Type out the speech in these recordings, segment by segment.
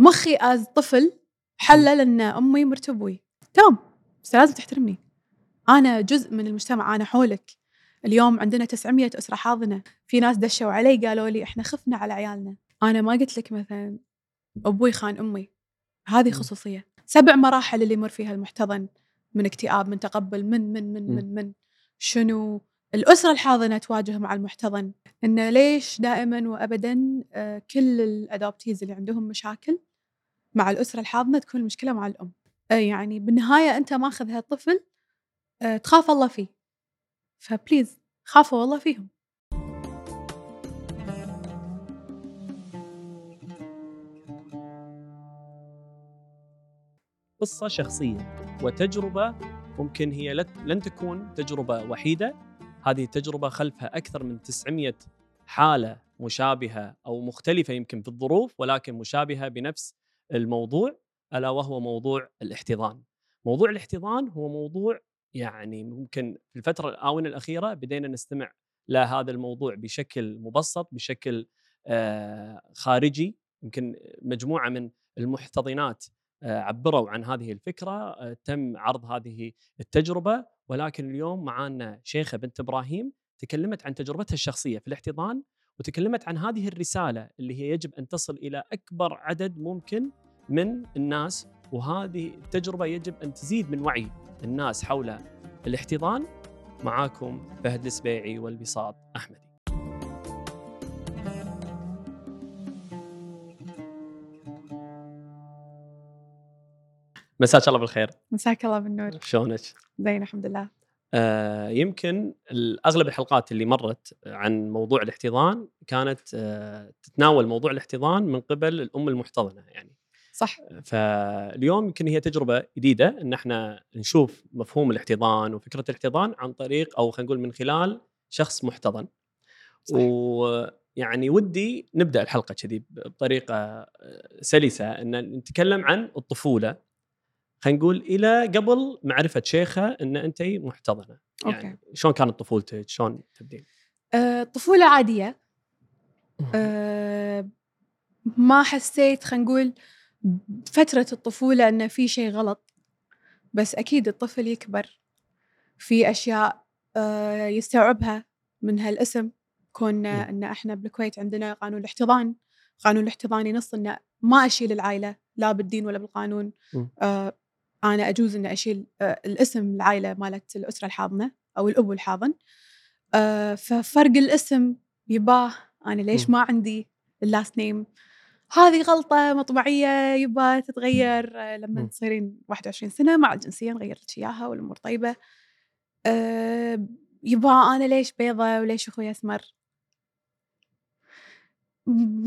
مخي از طفل حلل إن أمي مرت أبوي تمام. بس لازم تحترمني. أنا جزء من المجتمع أنا حولك. اليوم عندنا 900 أسرة حاضنة. في ناس دشوا علي قالوا لي إحنا خفنا على عيالنا. أنا ما قلت لك مثلا أبوي خان أمي. هذه خصوصية. سبع مراحل اللي يمر فيها المحتضن. من اكتئاب من تقبل من من من من من. شنو؟ الأسرة الحاضنة تواجه مع المحتضن. إنه ليش دائما وأبدا آه، كل الأدوبتيز اللي عندهم مشاكل مع الأسرة الحاضنة تكون المشكلة مع الأم. آه، يعني بالنهاية أنت ماخذ هالطفل آه، تخاف الله فيه. فبليز خافوا والله فيهم. قصة شخصية وتجربة ممكن هي لن تكون تجربة وحيدة. هذه التجربة خلفها أكثر من 900 حالة مشابهة أو مختلفة يمكن في الظروف ولكن مشابهة بنفس الموضوع ألا وهو موضوع الاحتضان. موضوع الاحتضان هو موضوع يعني ممكن في الفترة الآونة الأخيرة بدينا نستمع لهذا الموضوع بشكل مبسط بشكل آه، خارجي. يمكن مجموعة من المحتضنات آه، عبروا عن هذه الفكرة آه، تم عرض هذه التجربة. ولكن اليوم معانا شيخة بنت إبراهيم تكلمت عن تجربتها الشخصية في الاحتضان. وتكلمت عن هذه الرسالة اللي هي يجب أن تصل إلى أكبر عدد ممكن من الناس وهذه التجربة يجب أن تزيد من وعي الناس حول الاحتضان. معاكم فهد السبيعي والبساط أحمدي. مساك الله بالخير. مساك الله بالنور. شلونك؟ زين الحمد لله. يمكن اغلب الحلقات اللي مرت عن موضوع الاحتضان كانت آه تتناول موضوع الاحتضان من قبل الأم المحتضنة يعني. صح. فاليوم يمكن هي تجربة جديدة إن إحنا نشوف مفهوم الاحتضان وفكرة الاحتضان عن طريق أو خلينا نقول من خلال شخص محتضن. صح. ويعني ودي نبدأ الحلقة كذي بطريقة آه، سلسة إن نتكلم عن الطفولة. خلينا نقول إلى قبل معرفة شيخة إن أنت محتضنة. يعني أوكي. شلون كانت طفولتك؟ شلون تبدين؟ أه طفولة عادية. أه ما حسيت خلينا نقول فترة الطفولة انه في شيء غلط. بس أكيد الطفل يكبر. في أشياء أه يستوعبها من هالاسم. كون إن إحنا بالكويت عندنا قانون الاحتضان. قانون الاحتضان ينص إنه ما أشيل العائلة لا بالدين ولا بالقانون. آه أنا أجوز إني أشيل آه، الاسم العائلة مالت الأسرة الحاضنة أو الابو الحاضن. آه، ففرق الاسم يباه أنا ليش ما عندي اللاست نيم هذه غلطة مطبعية يبا تتغير آه، لما تصيرين 21 سنة مع الجنسية نغير لك اياها والأمور طيبة. يبا أنا ليش بيضة وليش أخوي أسمر؟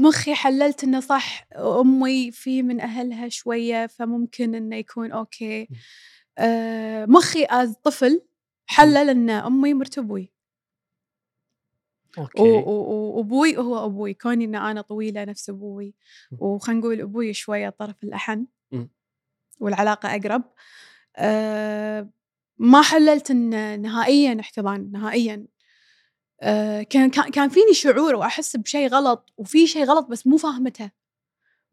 مخي حللت إنه صح أمي في من أهلها شوية فممكن إنه يكون okay. آه مخي as طفل حلل ان أمي مرت أبوي. okay. وأبوي هو أبوي كوني ان أنا طويلة نفس أبوي. وخلينا نقول أبوي شوية الطرف الأحن. والعلاقة أقرب. أه ما حللت ان نهائيا احتضان نهائيا. كان كان فيني شعور وأحس بشيء غلط وفي شيء غلط بس مو فاهمته.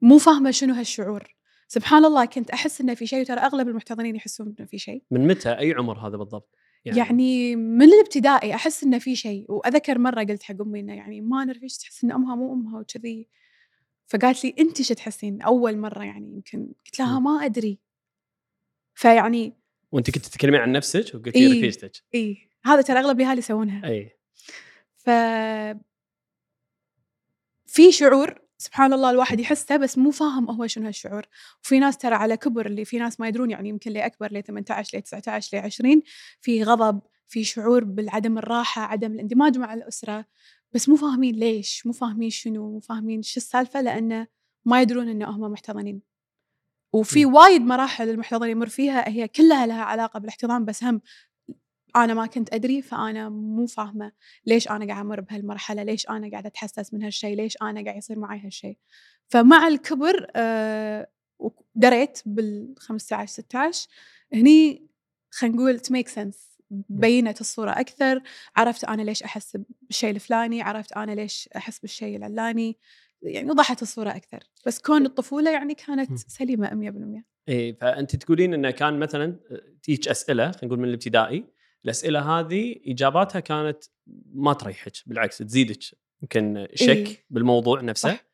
مو فاهمة شنو هالشعور. سبحان الله كنت أحس إنه في شيء وترى أغلب المحتضنين يحسون إنه في شيء من متى؟ أي عمر هذا بالضبط؟ يعني, يعني من الابتدائي أحس إنه في شيء وأذكر مرة قلت حق أمي إنه يعني ما نعرف إيش تحس إن أمها مو أمها وكذي. فقالت لي أنت شو تحسين؟ أول مرة يعني يمكن. قلت لها ما أدري. فيعني وأنت كنت تتكلمين عن نفسك وقلتي إيه رفيجتك إي. هذا ترى أغلب الاهالي يسوونها. إي. ف في شعور سبحان الله الواحد يحسه بس مو فاهم هو شنو هالشعور. وفي ناس ترى على كبر اللي في ناس ما يدرون يعني يمكن لي أكبر لي 18 لي 19 لي 20 في غضب في شعور بالعدم الراحة عدم الاندماج مع الأسرة. بس مو فاهمين ليش مو فاهمين شنو مو فاهمين شو السالفة لأنه ما يدرون إن هم محتضنين. وفي وايد مراحل المحتضن يمر فيها هي كلها لها علاقة بالاحتضان بس هم أنا ما كنت أدري فأنا مو فاهمة ليش أنا قاعدة أمر بهالمرحلة ليش أنا قاعدة أتحسس من هالشيء ليش أنا قاعد يصير معي هالشيء فمع الكبر آه دريت بال 15 16 هني خلينا نقول to make sense بينت الصورة أكثر عرفت أنا ليش أحس بالشيء الفلاني عرفت أنا ليش أحس بالشيء العلاني يعني وضحت الصورة أكثر. بس كون الطفولة يعني كانت مم. سليمة 100% اي فانت تقولين إنه كان مثلا تيجي أسئلة خلينا نقول من الابتدائي الأسئلة هذه إجاباتها كانت ما تريحك بالعكس تزيدك يمكن شك إيه. بالموضوع نفسه صح.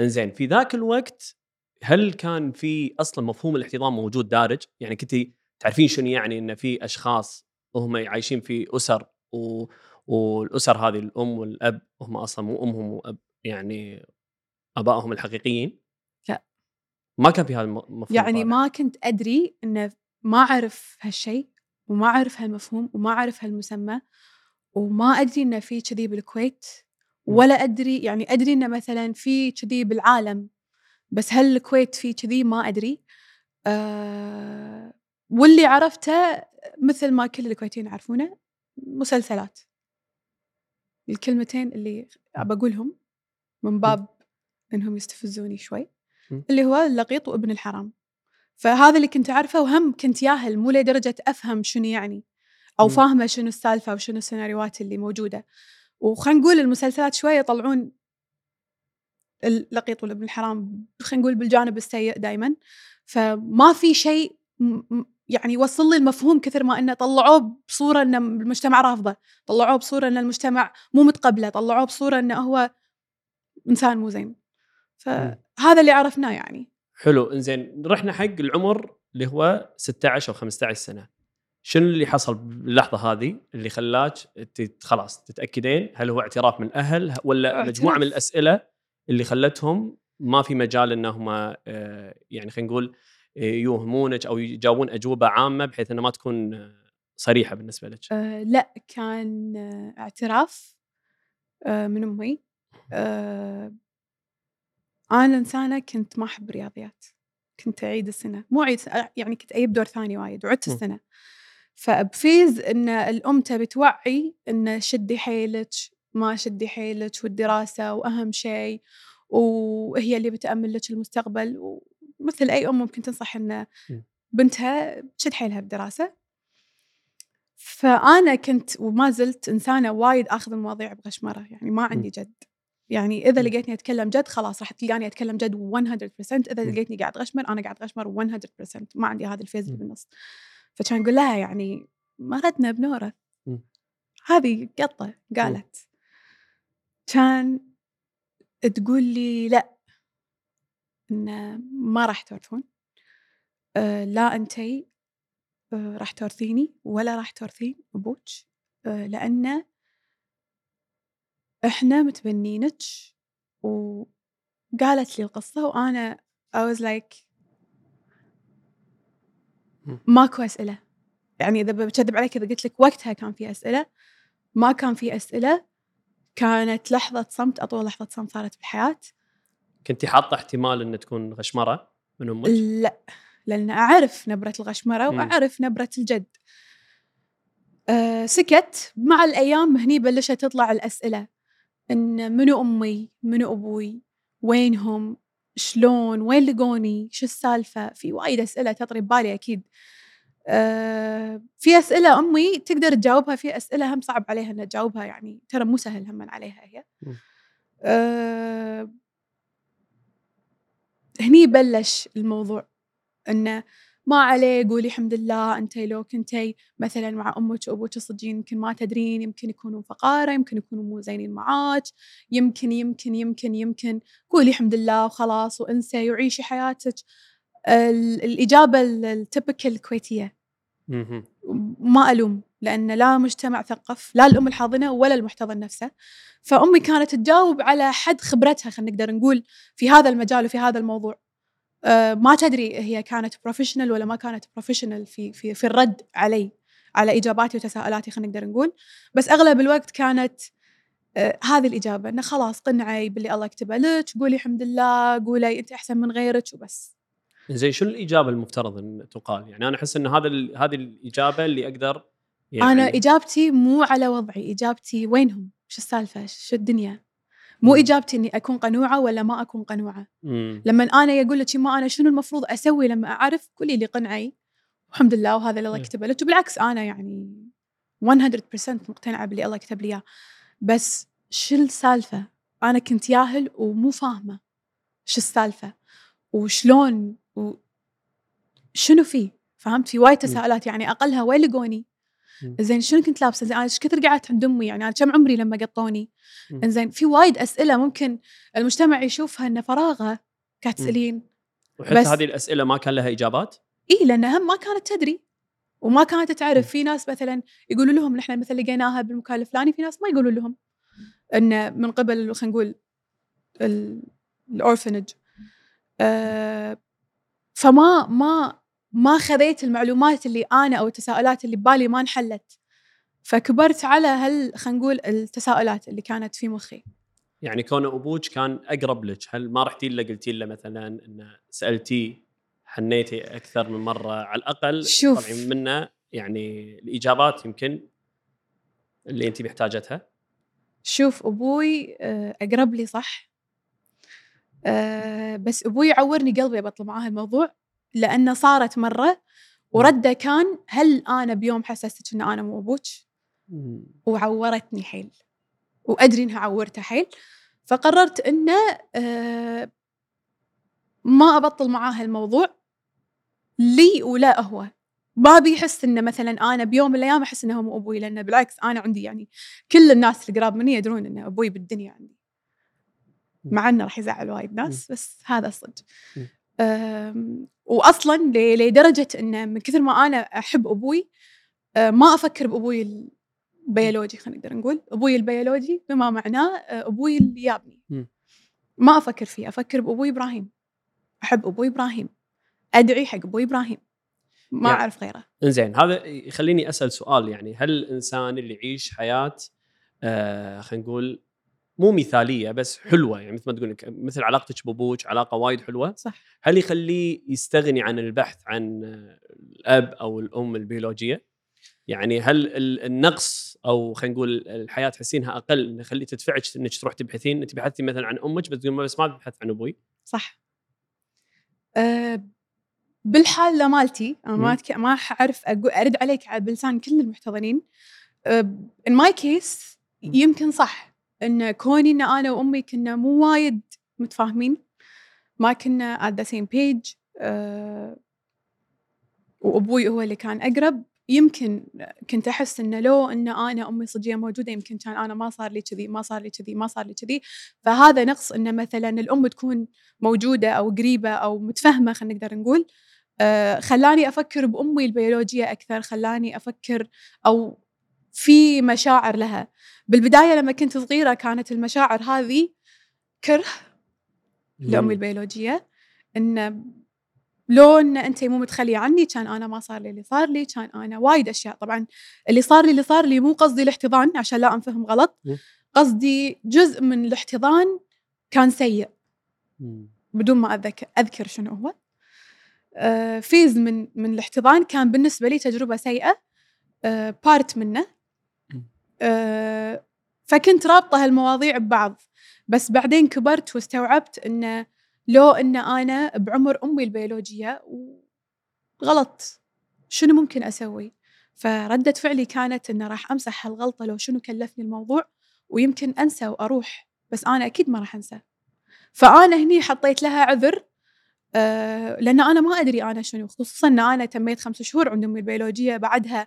إنزين في ذاك الوقت هل كان في أصلا مفهوم الاحتضان موجود دارج؟ يعني كنتي تعرفين شنو يعني إن في أشخاص وهم عايشين في أسر و... والأسر هذه الأم والأب هم أصلا مو أمهم وأب يعني آبائهم الحقيقيين؟ لا. ما كان في هذا الم- المفهوم يعني طالع. ما كنت أدري إنه ما أعرف هالشيء وما أعرف هالمفهوم وما أعرف هالمسمى وما أدري إنه في كذي بالكويت. ولا أدري يعني أدري إنه مثلا في كذي بالعالم بس هل الكويت في كذي؟ ما أدري. آه واللي عرفته مثل ما كل الكويتيين يعرفونه مسلسلات. الكلمتين اللي بقولهم من باب إنهم يستفزوني شوي. اللي هو اللقيط وابن الحرام. فهذا اللي كنت أعرفه وهم كنت ياهل مو لدرجة أفهم شنو يعني أو. فاهمة شنو السالفة وشنو السيناريوهات اللي موجودة وخلينا نقول المسلسلات شوية يطلعون اللقيط والابن الحرام خلينا نقول بالجانب السيء دائما فما في شيء يعني وصل لي المفهوم كثر ما إنه طلعوه بصورة إن المجتمع رافضه، طلعوه بصورة إن المجتمع مو متقبله، طلعوه بصورة إنه هو إنسان مو زين. فهذا اللي عرفناه يعني. حلو. إنزين رحنا حق العمر اللي هو 16 أو 15 سنة. شنو اللي حصل باللحظة هذه؟ اللي خلاك خلاص تتأكدين هل هو اعتراف من الاهل ولا اعتراف. مجموعة من الأسئلة اللي خلتهم ما في مجال إنهم آه، يعني خلينا نقول آه، يوهمونك أو يجاوبون أجوبة عامة بحيث انها ما تكون آه، صريحة بالنسبة لك. أه لا كان اعتراف من أمي. أه أنا إنسانة كنت ما أحب الرياضيات كنت أعيد السنة. مو أعيد يعني كنت أجيب دور ثاني وايد وعدت. السنة. فبفيز إن الأم تبي توعي إن شدي حيلك ما شدي حيلك والدراسة وأهم شيء وهي اللي بتأمن لك المستقبل. ومثل أي أم ممكن تنصح إن. بنتها تشد حيلها بالدراسة. فأنا كنت وما زلت إنسانة وايد آخذ المواضيع بغشمرة يعني ما عندي جد. يعني إذا م. لقيتني أتكلم جد خلاص راح تلقاني أتكلم جد 100% إذا م. لقيتني قاعد غشمر أنا قاعد غشمر 100% ما عندي هذا الفيز اللي م. بالنص فكان أقول لها يعني مرتنا بنورث م. هذه قطة قالت كان تقول لي لا إن ما راح تورثون أه لا انتي أه راح تورثيني ولا راح تورثين أبوك أه لأن إحنا متبنينك وقالت لي القصة وأنا I was like. ماكو أسئلة. يعني إذا بكذب عليك إذا قلت لك وقتها كان في أسئلة ما كان في أسئلة كانت لحظة صمت أطول لحظة صمت صارت بالحياة. كنتي حاطة احتمال إن تكون غشمرة من أمك؟ لا لأن أعرف نبرة الغشمرة مم. وأعرف نبرة الجد. أه سكت. مع الأيام هني بلشت تطلع الأسئلة. إن منو أمي منو أبوي وينهم؟ شلون؟ وين لقوني؟ شو السالفة؟ في وايد أسئلة تطري ببالي أكيد. أه في أسئلة أمي تقدر تجاوبها في أسئلة هم صعب عليها إنها تجاوبها يعني ترى مو سهل هم عليها هي. أه هني بلش الموضوع إنه ما عليه قولي الحمد لله أنت لو كنتي مثلا مع أمك وابوك صدقين يمكن ما تدرين يمكن يكونوا فقارة يمكن يكونوا مو زينين معاك يمكن يمكن يمكن يمكن. قولي الحمد لله وخلاص وانسي وعيشي حياتك. ال- الإجابة ال typical الكويتيه. ما ألوم لأن لا مجتمع ثقف لا الأم الحاضنة ولا المحتضن نفسه. فأمي كانت تجاوب على حد خبرتها خلينا نقدر نقول في هذا المجال وفي هذا الموضوع. ما تدري هي كانت professional ولا ما كانت professional في في في الرد علي على إجاباتي وتساؤلاتي خلينا نقدر نقول. بس أغلب الوقت كانت آه هذه الإجابة إنه خلاص قنعي باللي الله كتبه لك قولي الحمد لله قولي أنت أحسن من غيرك وبس. زين شنو الإجابة المفترض إن تقال؟ يعني أنا أحس إن هذا هذه الإجابة اللي أقدر يعني أنا إجابتي مو على وضعي إجابتي وينهم؟ شو السالفة؟ شو الدنيا؟ مو. إجابتي إني أكون قنوعة ولا ما أكون قنوعة مم. لما أنا يقول لك ما أنا شنو المفروض أسوي لما أعرف قولي لي قنعي الحمد لله وهذا اللي الله. كتبه لك وبالعكس أنا يعني 100% مقتنعة باللي الله كتب لي إياه بس شو السالفه أنا كنت ياهل ومو فاهمة شو السالفة وشلون و شنو فيه فهمت في وايد تساؤلات يعني أقلها وين لقوني. زين شنو كنت لابسة؟ زين أنا إيش كثر قعدت عند أمي يعني أنا كم عمري لما قطوني. زين في وايد أسئلة ممكن المجتمع يشوفها إنه فراغة قاعد. تسألين. وحتى هذه الأسئلة ما كان لها إجابات؟ إي لأنها هم ما كانت تدري. وما كانت تعرف. في ناس مثلا يقولوا لهم نحن مثلا لقيناها بالمكان الفلاني في ناس ما يقولوا لهم إن من قبل خلينا نقول ال- الأورفنج. آه فما ما ما خذيت المعلومات اللي أنا أو التساؤلات اللي ببالي ما انحلت. فكبرت على هال خلينا نقول التساؤلات اللي كانت في مخي. يعني كون أبوك كان أقرب لك هل ما رحتي له قلتي له مثلا إن سالتيه حنيتي أكثر من مرة على الأقل شوف. طالعين منه يعني الإجابات يمكن اللي انت محتاجتها؟ شوف أبوي آه، أقرب لي صح. آه، بس أبوي يعورني قلبي بطل معاه الموضوع. لأنه صارت مرة ورده كان هل أنا بيوم حسستك إن أنا مو أبوك؟ مم. وعورتني حيل. وأدري إنها عورته حيل. فقررت إنه آه، ما أبطل معاه الموضوع لي ولا هو. ما بيحس إنه مثلا أنا بيوم من الأيام أحس إنه مو أبوي لأنه بالعكس أنا عندي يعني كل الناس القراب مني يدرون ان أبوي بالدنيا عندي. مع إنه راح يزعل وايد ناس بس هذا الصدق. واصلا لدرجة إنه من كثر ما أنا أحب أبوي أه، ما أفكر بأبوي البيولوجي خلينا نقدر نقول. أبوي البيولوجي بما معناه أه، أبوي اللي يابني. ما أفكر فيه. أفكر بأبوي إبراهيم. أحب أبوي إبراهيم. أدعي حق أبوي إبراهيم. ما يعني- أعرف غيره. إنزين هذا يخليني أسأل سؤال يعني هل الإنسان اللي يعيش حياة آه خلينا نقول مو مثالية بس حلوة. يعني مثل ما تقول مثل علاقتك بأبوك علاقة وايد حلوة. صح. هل يخليه يستغني عن البحث عن الأب أو الأم البيولوجية؟ يعني هل ال- النقص أو خلينا نقول الحياة تحسينها أقل إنه يخلي تدفعك إنك تروح تبحثين؟ أنت بحثتي مثلا عن أمك بس تقول بس ما ببحث عن أبوي. صح. أه بالحالة مالتي أنا ما. ما أقول أرد عليك بلسان كل المحتضنين. in my case يمكن صح. إن كوني إن أنا وأمي كنا مو وايد متفاهمين ما كنا the same page أه وأبوي هو اللي كان أقرب. يمكن كنت أحس انه لو إن أنا امي صجيه موجودة يمكن كان أنا ما صار لي كذي ما صار لي كذي ما صار لي كذي. فهذا نقص إن مثلا الأم تكون موجودة أو قريبة أو متفهمة خلينا نقدر نقول. آه، خلاني أفكر بأمي البيولوجية أكثر خلاني أفكر أو في مشاعر لها. بالبداية لما كنت صغيرة كانت المشاعر هذه كره لامي البيولوجية إن لو ان أنت مو متخلية عني كان أنا ما صار لي اللي صار لي كان أنا وايد أشياء. طبعا اللي صار لي اللي صار لي مو قصدي الاحتضان عشان لا أنفهم غلط. قصدي جزء من الاحتضان كان سيء. بدون ما أذكر, أذكر شنو هو. آه، phase من من الاحتضان كان بالنسبة لي تجربة سيئة. آه، part منه. آه، فكنت رابطة هالمواضيع ببعض. بس بعدين كبرت واستوعبت أنه لو أن أنا بعمر أمي البيولوجية غلط شنو ممكن أسوي؟ فردة فعلي كانت أنه راح أمسح هالغلطة لو شنو كلفني الموضوع ويمكن أنسى وأروح بس أنا أكيد ما راح أنسى. فأنا هني حطيت لها عذر آه لأن أنا ما أدري أنا شنو خصوصا أن أنا تميت خمس شهور عند أمي البيولوجية بعدها آه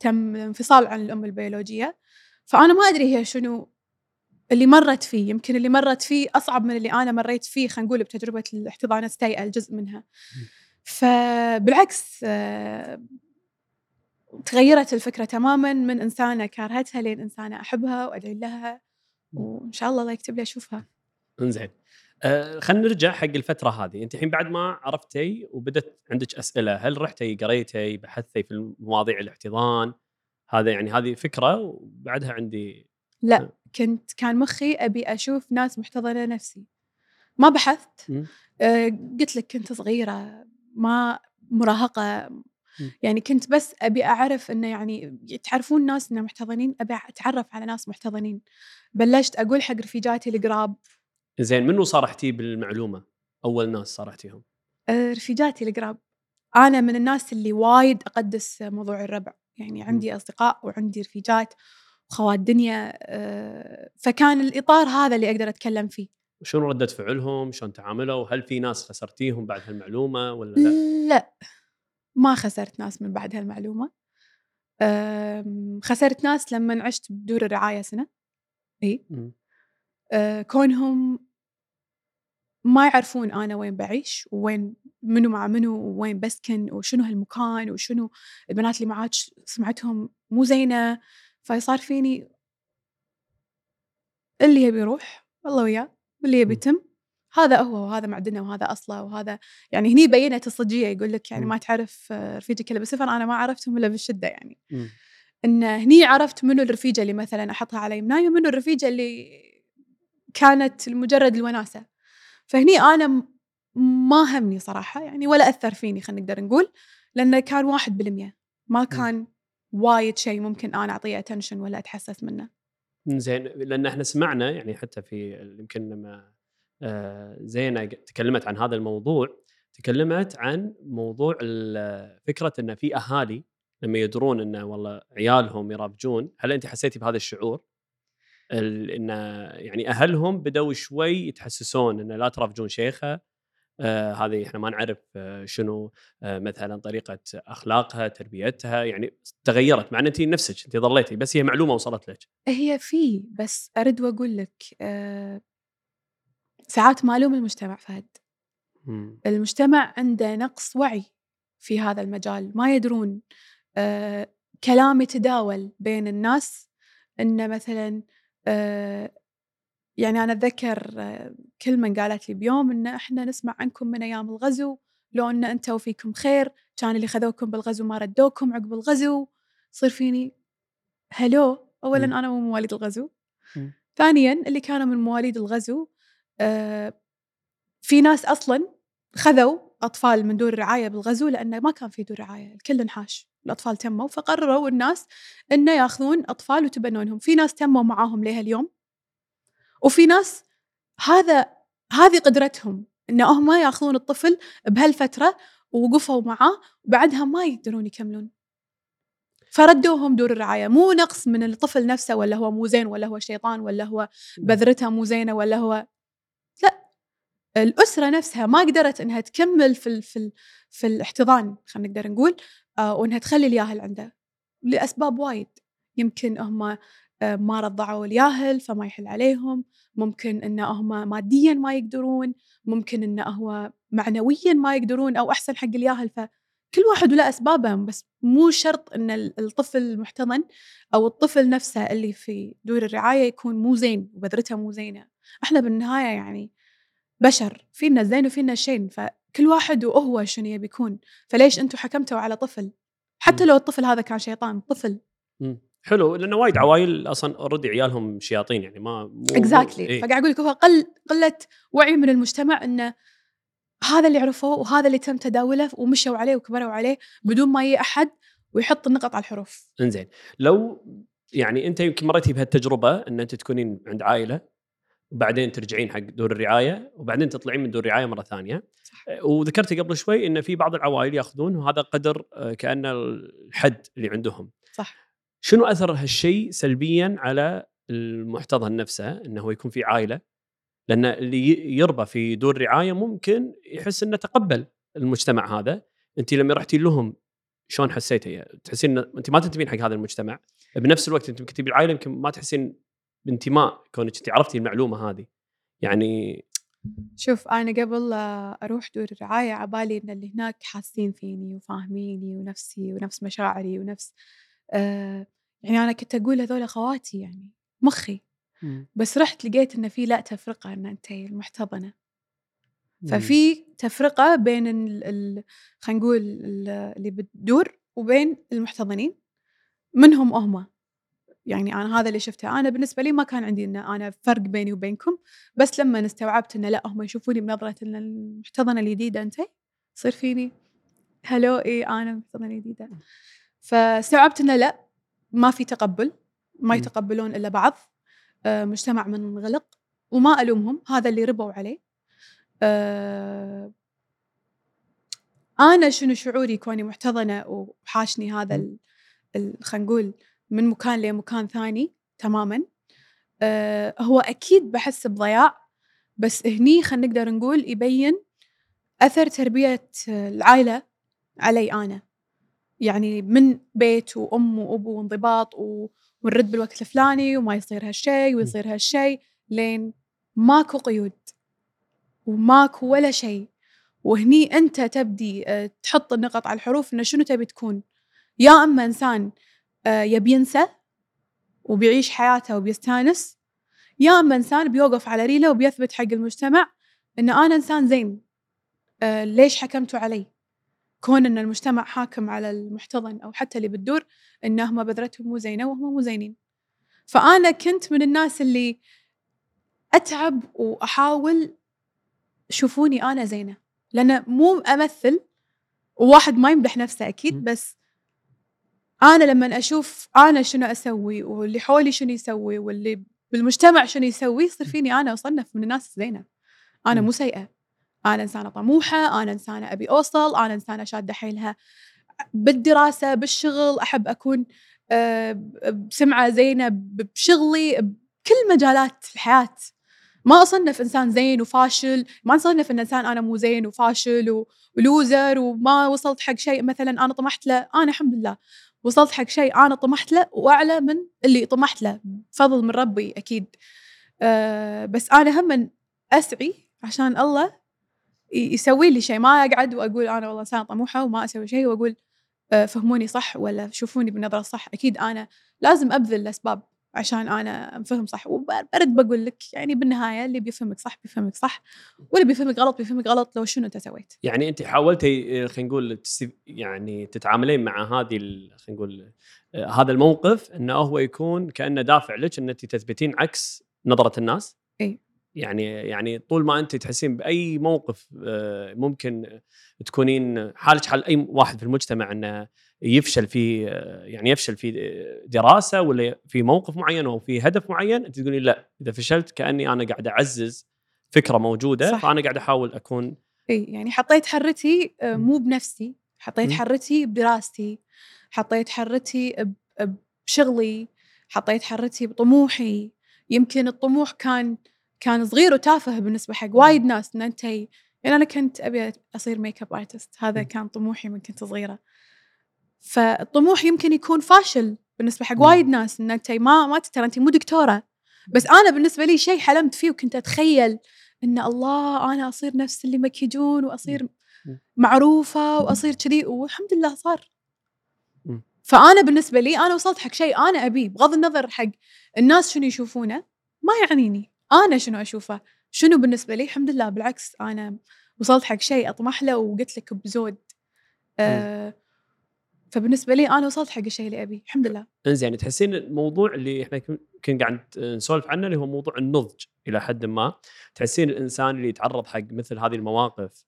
تم انفصال عن الأم البيولوجية. فأنا ما أدري هي شنو اللي مرت فيه. يمكن اللي مرت فيه أصعب من اللي أنا مريت فيه خلينا نقول بتجربة الاحتضان السيئة الجزء منها. فبالعكس آه تغيرت الفكرة تماما من إنسانة كارهتها لين إنسانة أحبها وأدعي لها وإن شاء الله الله يكتب لي أشوفها. إنزين. آه خلينا نرجع حق الفترة هذه. أنت الحين بعد ما عرفتي وبدت عندك أسئلة هل رحتي قريتي بحثتي في مواضيع الاحتضان؟ هذا يعني هذه فكرة وبعدها عندي لا كنت كان مخي أبي أشوف ناس محتضنة نفسي. ما بحثت. آه، قلت لك كنت صغيرة ما مراهقة. يعني كنت بس أبي أعرف إنه يعني تعرفون ناس إنه محتضنين؟ أبي أتعرف على ناس محتضنين. بلشت أقول حق رفيجاتي القراب زين منو صارحتي بالمعلومة؟ أول ناس صارحتيهم؟ آه، رفيجاتي القراب أنا من الناس اللي وايد أقدس موضوع الربع يعني عندي أصدقاء وعندي رفيجات خوات دنيا آه، فكان الإطار هذا اللي أقدر أتكلم فيه شنو ردة فعلهم؟ شلون تعاملوا؟ هل في ناس خسرتيهم بعد هالمعلومة ولا لا؟ لا ما خسرت ناس من بعد هالمعلومة آم، خسرت ناس لما عشت بدور الرعاية سنة إي كونهم ما يعرفون أنا وين بعيش وين منو مع منو وين بسكن وشنو هالمكان وشنو البنات اللي معاك سمعتهم مو زينة فصار فيني اللي يبي يروح الله وياه واللي يبي. يتم هذا هو وهذا معدنه وهذا أصله وهذا يعني هني بينت الصجية يقول لك يعني. ما تعرف آه، رفيجك إلا بالسفر أنا ما عرفتهم إلا بالشدة يعني مم. إن هني عرفت منو الرفيجة اللي مثلا أحطها على يمناي ومنو الرفيجة اللي كانت لمجرد الوناسة. فهني أنا ما همني صراحة يعني ولا أثر فيني خلينا نقدر نقول لأنه كان واحد بالمية. ما كان وايد شيء ممكن أنا أعطيه اتنشن ولا أتحسس منه. زين لأن إحنا سمعنا يعني حتى في يمكن لما آه، زينة تكلمت عن هذا الموضوع تكلمت عن موضوع فكرة إن في أهالي لما يدرون ان والله عيالهم يرافجون هل أنت حسيتي بهذا الشعور؟ إن يعني أهلهم بدأوا شوي يتحسسون انه لا ترافجون شيخه. آه هذه إحنا ما نعرف آه شنو آه مثلا طريقة أخلاقها تربيتها يعني تغيرت. مع إن انت نفسك انت ظليتي بس هي معلومة وصلت لك. هي في بس ارد وأقول لك آه ساعات ما ألوم المجتمع فهد. مم. المجتمع عنده نقص وعي في هذا المجال. ما يدرون آه كلام يتداول بين الناس ان مثلا آه يعني أنا أتذكر آه كلمه قالت لي بيوم إن إحنا نسمع عنكم من أيام الغزو لو إن أنتم فيكم خير كان اللي خذوكم بالغزو ما ردوكم عقب الغزو صير فيني هلو اولا مم. أنا مو مواليد الغزو. ثانيا اللي كانوا من مواليد الغزو آه في ناس أصلا خذوا أطفال من دور رعايه بالغزو لأنه ما كان في دور رعايه الكل انحاش الأطفال تموا فقرروا الناس إنه ياخذون أطفال وتبنونهم. في ناس تموا معاهم لها اليوم وفي ناس هذا هذه قدرتهم إن هم ياخذون الطفل بهالفترة ووقفوا معاه وبعدها ما يقدرون يكملون. فردوهم دور الرعاية. مو نقص من الطفل نفسه ولا هو مو زين ولا هو شيطان ولا هو بذرتها مو زينة ولا هو لا. الأسرة نفسها ما قدرت إنها تكمل في ال... في ال... في الاحتضان خلينا نقدر نقول. وإنها تخلي الياهل عنده لأسباب وايد. يمكن هم آه ما رضعوا الياهل فما يحل عليهم ممكن إن هم ماديا ما يقدرون ممكن إن هو معنويا ما يقدرون أو أحسن حق الياهل. فكل واحد وله اسبابه بس مو شرط إن ال- الطفل المحتضن أو الطفل نفسه اللي في دور الرعاية يكون مو زين وبذرته مو زينة. إحنا بالنهاية يعني بشر فينا الزين وفينا الشين فكل واحد وهو شنو يبي يكون فليش أنتم حكمتوا على طفل حتى. لو الطفل هذا كان شيطان طفل. حلو لأن وايد عوائل أصلا already عيالهم شياطين يعني ما مو exactly إيه. فقاعد أقول لك هو قل قلة وعي من المجتمع انه هذا اللي عرفوه وهذا اللي تم تداوله ومشوا عليه وكبروا عليه بدون ما يجي أحد ويحط النقط على الحروف إنزين لو يعني أنت يمكن مريتي بهالتجربة إن أنت تكونين عند عائلة وبعدين ترجعين حق دور الرعاية وبعدين تطلعين من دور الرعاية مرة ثانية. صح. أه، وذكرتي قبل شوي إن في بعض العوائل يأخذون وهذا قدر أه، كانه الحد اللي عندهم. صح. شنو أثر هالشيء سلبيا على المحتضن نفسه انه يكون في عائلة؟ لأن اللي يربى في دور رعاية ممكن يحس إنه تقبل المجتمع هذا. أنت لما رحتي لهم شلون حسيتي؟ تحسين أنت ما تنتمين حق هذا المجتمع. بنفس الوقت أنت كنتي بالعائله يمكن ما تحسين بانتماء كونك انت عرفتي المعلومة هذه؟ يعني شوف أنا قبل لا أروح دور الرعايه عبالي إن اللي هناك حاسين فيني وفاهميني ونفسي ونفس مشاعري ونفس آه يعني أنا كنت أقول هذول خواتي يعني مخي. بس رحت لقيت إن في لا تفرقة إن أنت المحتضنة. ففي تفرقة بين خلينا نقول ال- اللي بتدور وبين المحتضنين. منهم هم. يعني أنا هذا اللي شفته. أنا بالنسبة لي ما كان عندي إن أنا فرق بيني وبينكم بس لما استوعبت انه لا هم يشوفوني بنظرة إن المحتضنة الجديده أنت يصير فيني هلو اي أنا المحتضنة الجديده فاستوعبت انه لا ما في تقبل ما. يتقبلون إلا بعض آه، مجتمع منغلق وما ألومهم هذا اللي ربوا عليه. آه، أنا شنو شعوري كوني محتضنة وحاشني هذا خلينا نقول من مكان لمكان ثاني تماما. آه هو أكيد بحس بضياع بس هني خلينا نقدر نقول يبين أثر تربية العائلة علي أنا. يعني من بيت وأم وأبو وانضباط و... ونرد بالوقت الفلاني وما يصير هالشيء ويصير هالشيء لين ماكو قيود وماكو ولا شيء وهني أنت تبدي آه، تحط النقط على الحروف إنه شنو تبي تكون. يا أما إنسان آه، يبي ينسى وبيعيش حياته وبيستانس. يا اما إنسان بيوقف على ريله وبيثبت حق المجتمع إن أنا إنسان زين. آه، ليش حكمتوا علي؟ كون إن المجتمع حاكم على المحتضن أو حتى اللي بتدور انهم بذرتهم مو زينة وهم مو زينين. فأنا كنت من الناس اللي أتعب وأحاول شوفوني أنا زينة. لأن مو أمثل وواحد ما يمدح نفسه أكيد بس أنا لما أشوف أنا شنو أسوي واللي حولي شنو يسوي واللي بالمجتمع شنو يسوي يصير فيني أنا أصنف من الناس الزينه أنا مو سيئة. أنا إنسانة طموحة أنا إنسانة أبي أوصل أنا إنسانة شادة حيلها. بالدراسة بالشغل أحب أكون آه، بسمعة زينة بشغلي بكل مجالات الحياة. ما أصنف إنسان زين وفاشل ما أصنف إن إنسان أنا مو زين وفاشل ولوزر وما وصلت حق شيء مثلا أنا طمحت له. أنا الحمد لله. وصلت حق شيء أنا طمحت له وأعلى من اللي طمحت له. فضل من ربي أكيد. أه بس أنا هم أسعي عشان الله يسوي لي شيء. ما أقعد وأقول أنا والله انسان طموحة وما أسوي شيء وأقول أه فهموني صح ولا شوفوني بالنظرة الصح. أكيد أنا لازم أبذل الأسباب. عشان أنا أنفهم صح. وبرد بقول لك يعني بالنهاية اللي بيفهمك صح بيفهمك صح واللي بيفهمك غلط بيفهمك غلط لو شنو أنت سويت. يعني أنت حاولتي خلينا نقول يعني تتعاملين مع هذه خلينا نقول آه، هذا الموقف إنه هو يكون كأنه دافع لك إن أنت تثبتين عكس نظرة الناس؟ إي. يعني يعني طول ما أنت تحسين بأي موقف آه، ممكن تكونين حالك حال أي واحد في المجتمع إنه يفشل في يعني يفشل في دراسة ولا في موقف معين أو في هدف معين أنت تقولين لا إذا فشلت كأني أنا قاعد أعزز فكرة موجودة صح. فأنا قاعد أحاول أكون إي يعني حطيت حرتي آه، مو بنفسي حطيت م. حرتي بدراستي حطيت حرتي بشغلي حطيت حرتي بطموحي. يمكن الطموح كان كان صغير وتافه بالنسبة حق وايد ناس إن أنت يعني أنا كنت أبي أصير makeup artist هذا كان طموحي من كنت صغيرة. فالطموح يمكن يكون فاشل بالنسبة حق وايد ناس إن أنت ما ما ترى أنت مو دكتورة. بس أنا بالنسبة لي شيء حلمت فيه وكنت أتخيل إن الله أنا أصير نفس اللي مكيجون وأصير معروفة وأصير كذي والحمد لله صار. فأنا بالنسبة لي أنا وصلت حق شيء أنا أبيه بغض النظر حق الناس شنو يشوفونه ما يعنيني. أنا شنو أشوفه؟ شنو بالنسبة لي؟ الحمد لله بالعكس أنا وصلت حق شيء أطمح له وقلت لك بزود. آه فبالنسبة لي أنا وصلت حق الشيء اللي ابيه الحمد لله. إنزين تحسين الموضوع اللي إحنا كنا قاعد نسولف عنه اللي هو موضوع النضج إلى حد ما. تحسين الإنسان اللي يتعرض حق مثل هذه المواقف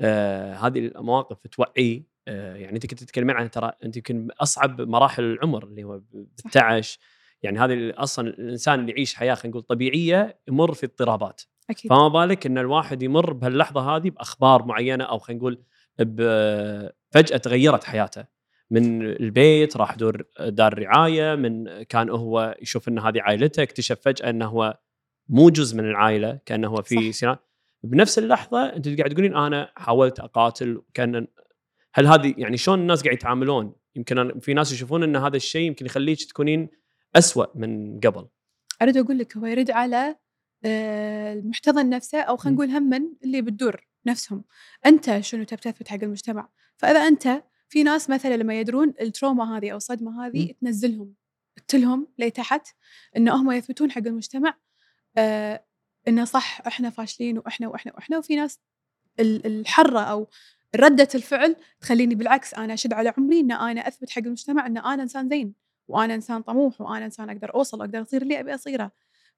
آه هذه المواقف توعيه آه يعني أنت كنت تتكلمين عن ترى أنت يمكن أصعب مراحل العمر اللي هو 16 يعني هذه أصلا الإنسان اللي يعيش حياة خلينا نقول طبيعية يمر في اضطرابات. أكيد. فما بالك إن الواحد يمر بهاللحظة هذه بأخبار معينة أو خلينا نقول فجأة تغيرت حياته. من البيت راح دور دار رعاية من كان هو يشوف إن هذه عائلته اكتشف فجأة إنه هو مو جزء من العائلة كأنه هو في سنة بنفس اللحظة أنت قاعد تقولين أنا حاولت أقاتل كان هل هذه يعني شلون الناس قاعد يتعاملون؟ يمكن في ناس يشوفون إن هذا الشيء يمكن يخليك تكونين أسوأ من قبل. أريد أقول لك هو يرد على آه، المحتضن نفسه أو خلينا نقول هم اللي بتدور نفسهم. أنت شنو تبي تثبت حق المجتمع؟ فإذا أنت في ناس مثلا لما يدرون التروما هذه أو الصدمه هذه م. تنزلهم تلهم لتحت إن هم يثبتون حق المجتمع آه إنه صح إحنا فاشلين وإحنا وإحنا وإحنا. وفي ناس الحرة أو ردة الفعل تخليني بالعكس أنا أشد على عمري إن أنا أثبت حق المجتمع إن أنا إنسان زين وأنا إنسان طموح وأنا إنسان أقدر أوصل وأقدر أصير اللي أبي أصيره.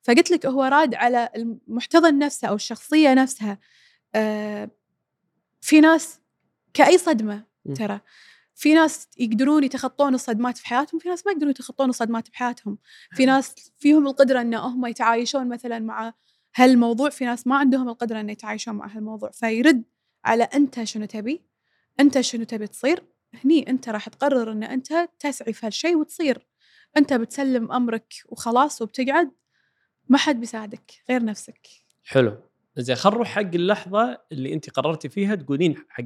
فقلت لك هو راد على المحتضن نفسه أو الشخصية نفسها. آه في ناس كأي صدمة ترى. في ناس يقدرون يتخطون الصدمات في حياتهم في ناس ما يقدرون يتخطون الصدمات بحياتهم. في ناس فيهم القدرة إن هم يتعايشون مثلا مع هالموضوع في ناس ما عندهم القدرة إن يتعايشون مع هالموضوع. فيرد على أنت شنو تبي أنت شنو تبي تصير هني أنت راح تقرر إن أنت تسعي في هالشيء وتصير. أنت بتسلم أمرك وخلاص وبتقعد ما حد بيساعدك غير نفسك. حلو. زين خل نروح حق اللحظة اللي أنت قررتي فيها تقولين حق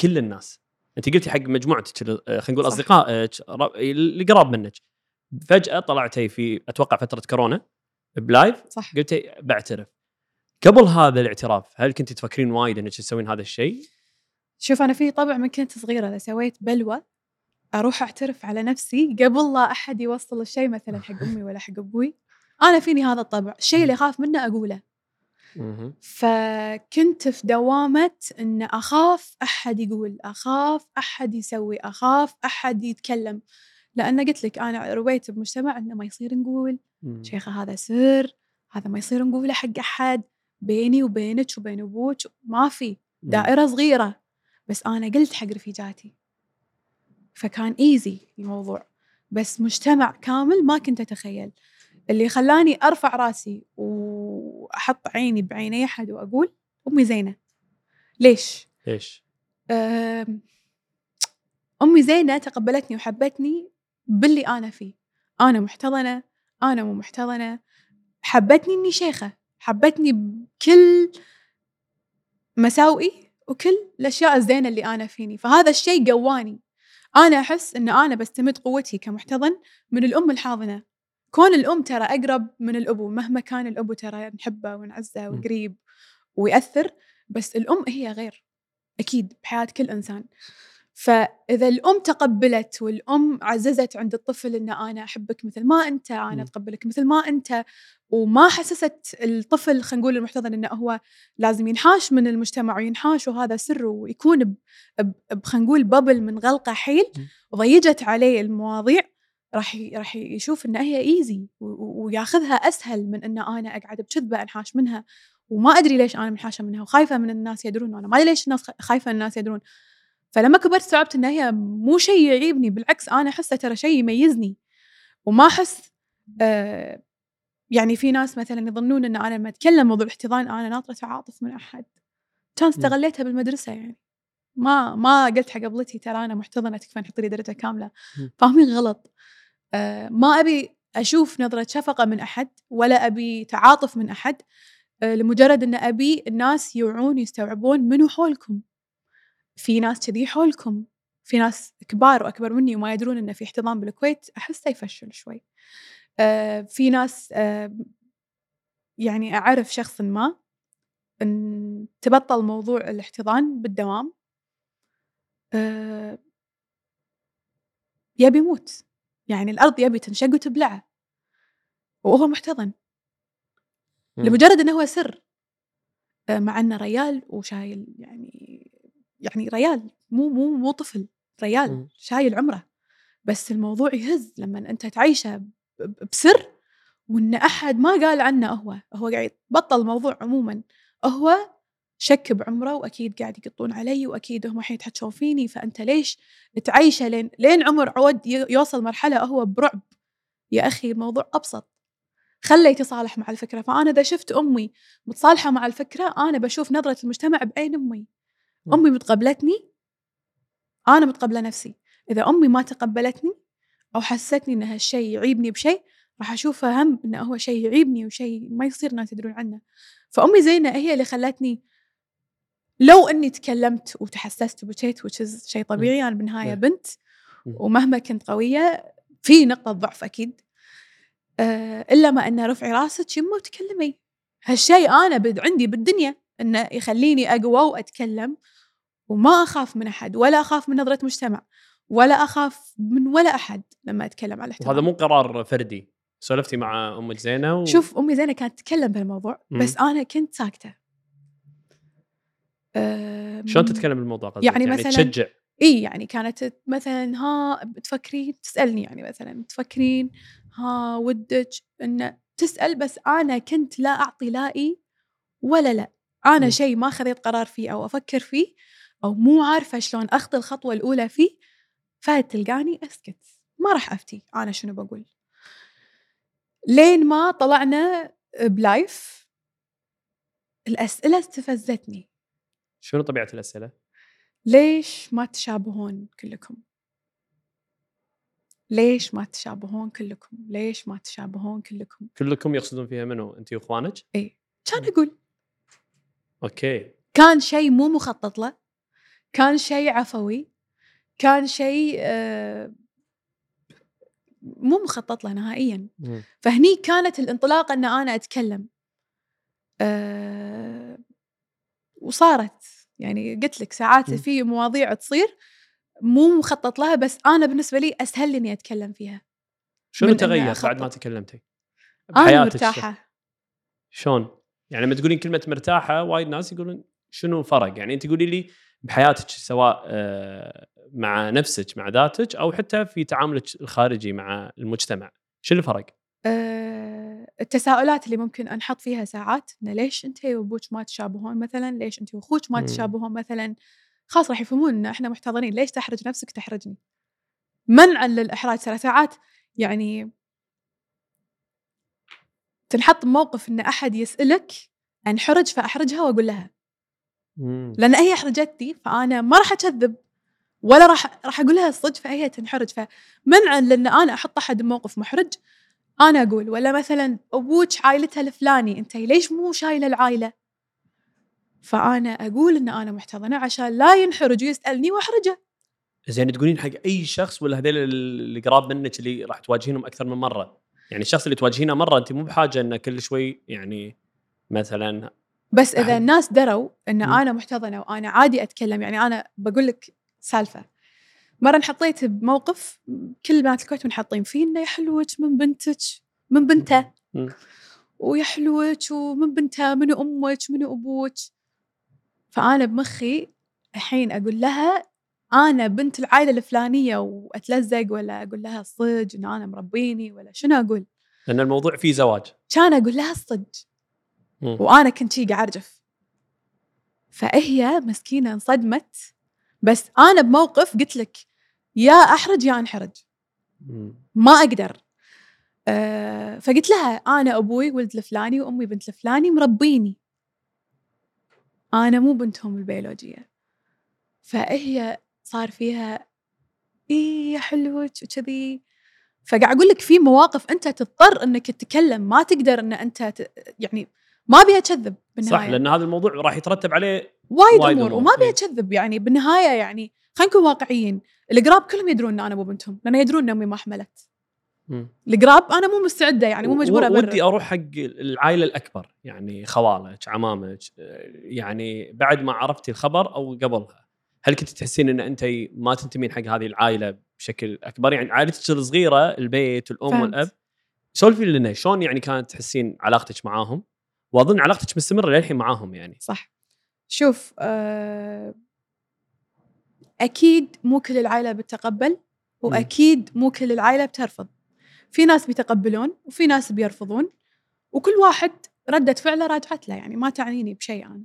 كل الناس. انت قلتي حق مجموعتك آه، خلينا نقول. اصدقائك ر- اللي قراب منك فجأة طلعتي في أتوقع فترة كورونا ب live صح قلتي بعترف قبل هذا الاعتراف هل كنت تفكرين وايد إنك تسوين هذا الشيء؟ شوف أنا في طبع من كنت صغيرة إذا سويت بلوه أروح أعترف على نفسي قبل لا أحد يوصل الشيء مثلا حق أمي ولا حق أبوي أنا فيني هذا الطبع الشيء اللي اخاف منه أقوله. فكنت في دوامة إن أخاف أحد يقول أخاف أحد يسوي أخاف أحد يتكلم. لأن قلت لك أنا رويت بمجتمع إنه ما يصير نقول. شيخة هذا سر هذا ما يصير نقوله حق أحد بيني وبينك وبين أبوك ما في دائرة صغيرة. بس أنا قلت حق رفيجاتي. فكان إيزي الموضوع. بس مجتمع كامل ما كنت أتخيل. اللي خلاني أرفع راسي وأحط عيني بعيني أحد وأقول أمي زينة. ليش؟ ليش؟ أم، أمي زينة تقبلتني وحبتني باللي أنا فيه. أنا محتضنة أنا مو محتضنة. حبتني إني شيخة. حبتني بكل مساوئي وكل الأشياء الزينة اللي أنا فيني. فهذا الشيء قواني. أنا أحس إن أنا بستمد قوتي كمحتضن من الأم الحاضنة. كون الأم ترى أقرب من الأبو مهما كان الأبو ترى نحبه ونعزه. وقريب ويأثر بس الأم هي غير أكيد بحياة كل إنسان فإذا الأم تقبلت والأم عززت عند الطفل إن أنا أحبك مثل ما أنت أنا. أتقبلك مثل ما أنت وما حسست الطفل خلينا نقول المحتضن إنه هو لازم ينحاش من المجتمع وينحاش وهذا سر ويكون خلينا نقول ببل من غلقة حيل م. وضيجت عليه المواضيع راح راح يشوف ان هي ايزي وياخذها أسهل من ان أنا أقعد بكذبة أنحاش منها وما أدري ليش أنا منحاشة منها وخايفة من الناس يدرون وأنا ما أدري ليش الناس خايفة الناس يدرون. فلما كبرت استوعبت ان هي مو شيء يعيبني بالعكس أنا أحسه ترى شيء يميزني. وما أحس آه يعني في ناس مثلا يظنون إن أنا لما أتكلم موضوع الإحتضان أنا ناطرة تعاطف من أحد. كان استغليتها بالمدرسة يعني. ما ما قلت حق قبلتي ترى أنا محتضنة تكفى حطي لي درجة كاملة. فاهمين غلط. ما أبي أشوف نظرة شفقة من أحد ولا أبي تعاطف من أحد آه لمجرد إن أبي الناس يوعون يستوعبون منو حولكم. في ناس كذي حولكم. في ناس كبار وأكبر مني وما يدرون انه في احتضان بالكويت احسه يفشل شوي. آه في ناس آه يعني أعرف شخص ما إن تبطل موضوع الاحتضان بالدوام آه يبي يموت. يعني الأرض يبي تنشق وتبلعه. وهو محتضن. لمجرد إنه هو سر. آه، مع إنه ريال وشايل يعني يعني ريال. مو مو مو طفل. ريال. شايل عمره. بس الموضوع يهز لما أنت تعيشه بسر وإن أحد ما قال عنه هو. هو قاعد بطل الموضوع عموما. هو شك بعمره وأكيد قاعد يقطون علي وأكيد هم الحين يتحكون فيني فأنت ليش تعيشه لين لين عمر عود يوصل مرحلة هو برعب. يا أخي الموضوع أبسط. خله يتصالح مع الفكرة. فأنا إذا شفت أمي متصالحة مع الفكرة أنا بشوف نظرة المجتمع بعين أمي. أمي متقبلتني؟ أنا متقبلة نفسي. إذا أمي ما تقبلتني أو حسستني إن هالشيء يعيبني بشيء راح اشوفه هم إنه هو شيء يعيبني وشيء ما يصير الناس يدرون عنه. فأمي زينة هي اللي خلتني لو إني تكلمت وتحسست وبكيت is شيء طبيعي أنا بالنهايه. بنت. ومهما كنت قوية في نقطة ضعف أكيد آه، إلا ما إن رفعي راسك يمه وتكلمي هالشيء أنا بد عندي بالدنيا إنه يخليني أقوى وأتكلم وما أخاف من أحد ولا أخاف من نظرة مجتمع ولا أخاف من ولا أحد لما أتكلم على الاحترام وهذا مو قرار فردي سولفتي مع أمك زينة و... شوف امي زينة كانت تتكلم بهالموضوع. بس أنا كنت ساكتة شلون تتكلم بالموضوع قصدك؟ يعني يعني مثلاً- تشجع. إي يعني كانت مثلا ها تفكرين تسألني يعني مثلا تفكرين ها ودك إن تسأل بس أنا كنت لا أعطي لا اي ولا لا. أنا. شيء ما خذيت قرار فيه أو أفكر فيه أو مو عارفة شلون أخذ الخطوة الأولى فيه فتلقاني أسكت. ما راح أفتي أنا شنو بقول؟ لين ما طلعنا بلايف الأسئلة استفزتني. شنو طبيعة الأسئلة؟ ليش ما تشابهون كلكم؟ ليش ما تشابهون كلكم؟ ليش ما تشابهون كلكم؟ كلكم يقصدون فيها منو؟ أنت وإخوانك؟ كان أقول أوكي. كان شيء مو مخطط له. كان شيء عفوي. كان شيء آه، مو مخطط له نهائيا. مم. فهني كانت الانطلاقة إن أنا أتكلم. أه وصارت يعني قلت لك ساعات مم. في مواضيع تصير مو مخطط لها بس أنا بالنسبة لي أسهل لي إني أتكلم فيها شنو تغير. بعد ما تكلمتي؟ أنا مرتاحة شلون؟ يعني لما تقولين كلمة مرتاحة وايد ناس يقولون شنو الفرق؟ يعني انت قولي لي بحياتك سواء آه، مع نفسك مع ذاتك أو حتى في تعاملك الخارجي مع المجتمع، شنو الفرق؟ أه التساؤلات اللي ممكن أنحط فيها ساعات إنه ليش أنت وأبوك ما تشابهون مثلا؟ ليش أنت وأخوك ما. تشابهون مثلا؟ خلاص راح يفهمون إن إحنا محتضنين. ليش تحرج نفسك تحرجني؟ منعا للإحراج ترى ساعات يعني تنحط بموقف إن أحد يسألك عن حرج فأحرجها وأقول لها. لأن هي أحرجتني فأنا ما راح أكذب ولا راح راح أقول لها الصدق فهي تنحرج. فمنعا لأن أنا أحط أحد بموقف محرج أنا أقول ولا مثلا أبوك عائلتها الفلاني أنت ليش مو شايله العائلة فأنا أقول إن أنا محتضنة عشان لا ينحرج ويسألني وأحرجه زين تقولين حق أي شخص ولا هذول اللي قراب منك اللي راح تواجهينهم أكثر من مرة؟ يعني الشخص اللي تواجهينه مرة أنت مو بحاجة إنه كل شوي يعني مثلا بس إذا. الناس دروا إن. أنا محتضنة وأنا عادي أتكلم يعني أنا بقول لك سالفة مرة انحطيت بموقف كل بنات الكويت منحطين فيه إنه يا حلوك من بنتك من بنته. ويا حلوك ومن بنته منو أمك منو أبوك. فأنا بمخي الحين أقول لها أنا بنت العائلة الفلانية وأتلزق ولا أقول لها الصدق إن أنا مربيني ولا شنو أقول؟ لأن الموضوع فيه زواج. كان أقول لها الصدق. وأنا كنت شي قاعد ارجف فهي مسكينة انصدمت. بس أنا بموقف قلت لك يا أحرج يا أنحرج. ما أقدر أه فقلت لها أنا أبوي ولد الفلاني وأمي بنت الفلاني مربيني أنا مو بنتهم البيولوجية فهي صار فيها يا حلوك وكذي فقاعد أقول لك في مواقف أنت تضطر إنك تتكلم ما تقدر إن أنت. يعني ما أبي أكذب بالنهاية. صح لأن هذا الموضوع راح يترتب عليه وايد, وايد أمور وما أبي إيه. أكذب يعني بالنهاية يعني خلينا نكون واقعيين. القراب كلهم يدرون إن أنا مو بنتهم لأن يدرون ان أمي ما حملت. القراب أنا مو مستعدة يعني مو مجبوره و- ودي أبرر. أروح حق العائلة الأكبر يعني خوالك عمامك يعني بعد ما عرفتي الخبر أو قبلها. هل كنت تحسين إن أنت ما تنتمين حق هذه العائلة بشكل أكبر؟ يعني عائلتك الصغيره البيت الأم فهمت. والأب. سولفي لنا شلون يعني كانت تحسين علاقتك معاهم؟ وأظن علاقتك مستمرة للحين معاهم يعني. صح. شوف آه أكيد مو كل العائلة بتتقبل وأكيد مو كل العائلة بترفض. في ناس بيتقبلون وفي ناس بيرفضون وكل واحد ردة فعله راجعت له يعني ما تعنيني بشيء أنا.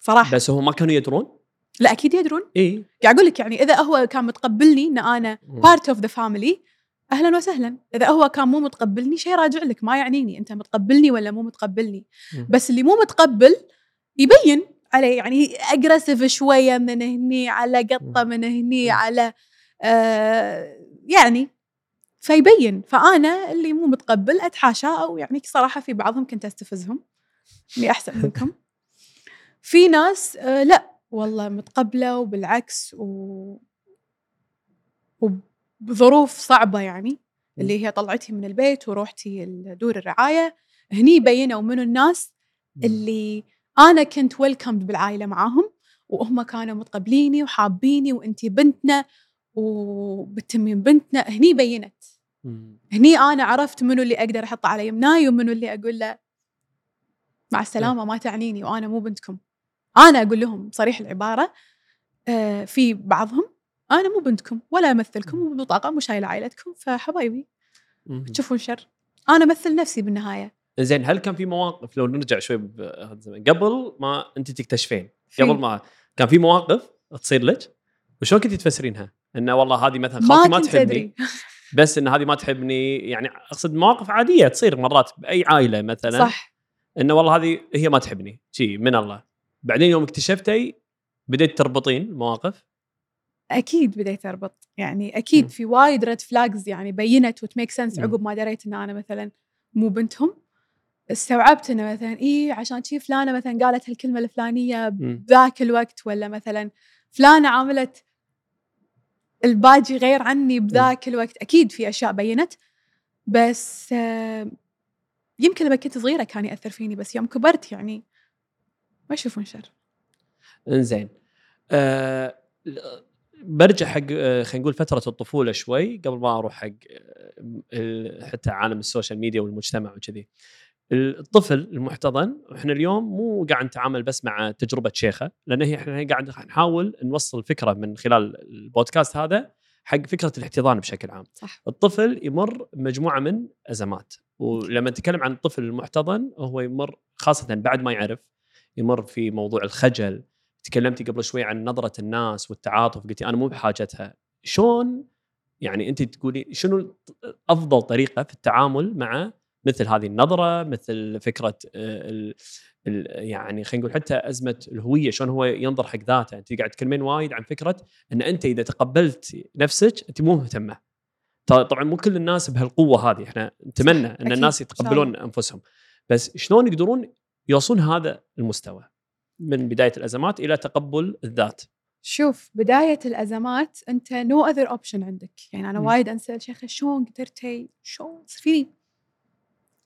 صراحة بس هم ما كانوا يدرون؟ لا أكيد يدرون. اي قاعد أقول لك يعني إذا هو كان متقبلني إن أنا part of the family أهلا وسهلا. إذا هو كان مو متقبلني شيء راجع لك ما يعنيني. أنت متقبلني ولا مو متقبلني. بس اللي مو متقبل يبين عليه يعني aggressive شوية من هني على قطة من هني. على آه يعني فيبين. فأنا اللي مو متقبل أتحاشى أو يعني صراحة في بعضهم كنت أستفزهم. إني أحسن منكم. في ناس آه لا والله متقبلة وبالعكس و وبظروف صعبة يعني اللي هي طلعتي من البيت وروحتي دور الرعاية. هني بينوا منو الناس اللي أنا كنت ويلكمد بالعائلة معاهم وهم كانوا متقبليني وحابيني وانتي بنتنا وبتمين بنتنا. هني بينت. هني أنا عرفت منو اللي أقدر احطه على يمناي ومنو اللي أقول له مع السلامة ما تعنيني وأنا مو بنتكم. أنا أقول لهم صريح العبارة آه في بعضهم أنا مو بنتكم ولا أمثلكم وبالبطاقه مو شايلة عائلتكم فحبايبي. تشوفون شر. أنا أمثل نفسي بالنهاية. زين هل كان في مواقف لو نرجع شوي قبل ما أنت تكتشفين في. قبل ما كان في مواقف تصير لك؟ وشلون كنت تفسرينها؟ إنه والله هذه مثلا ما خالتي ما كنت تحبني بس إن هذه ما تحبني يعني أقصد مواقف عادية تصير مرات بأي عائلة مثلا. صح. إنه والله هذه هي ما تحبني شي من الله. بعدين يوم اكتشفتي بديت تربطين المواقف أكيد بديت أربط يعني أكيد مم. في وايد red flags يعني بينت وت make sense. عقب ما دريت إن أنا مثلا مو بنتهم استوعبت إنه مثلا إي عشان شي فلانة مثلا قالت هالكلمة الفلانية. بذاك الوقت ولا مثلا فلانة عاملت الباجي غير عني بذاك الوقت أكيد في أشياء بينت بس آه، يمكن لما كنت صغيرة كان يأثر فيني بس يوم كبرت يعني ما يشوفون شر إنزين آه برجع حق آه، خلينا نقول فترة الطفولة شوي قبل ما أروح حق آه، حتى عالم ال social media والمجتمع وكذي. الطفل المحتضن إحنا اليوم مو قاعد نتعامل بس مع تجربة شيخة لأن هي إحنا قاعد نحاول نوصل فكرة من خلال البودكاست هذا حق فكرة الاحتضان بشكل عام. صح. الطفل يمر بمجموعه من أزمات ولما نتكلم عن الطفل المحتضن هو يمر خاصة بعد ما يعرف يمر في موضوع الخجل تكلمتي قبل شوي عن نظرة الناس والتعاطف قلتي أنا مو بحاجتها. شلون يعني انت تقولي شنو أفضل طريقة في التعامل مع مثل هذه النظرة مثل فكرة آه، ال ال يعني خلينا نقول حتى أزمة الهوية شلون هو ينظر حق ذاته؟ انت قاعد تكلمين وايد عن فكرة إن انت إذا تقبلت نفسك انت مو مهتمة. طبعا مو كل الناس بهالقوة هذه إحنا نتمنى إن الناس يتقبلون أنفسهم. بس شلون يقدرون يوصلون هذا المستوى؟ من بداية الأزمات إلى تقبل الذات. شوف بداية الأزمات أنت no other option عندك. يعني أنا. وايد أنسأل شيخ شلون قدرتي شلون فيني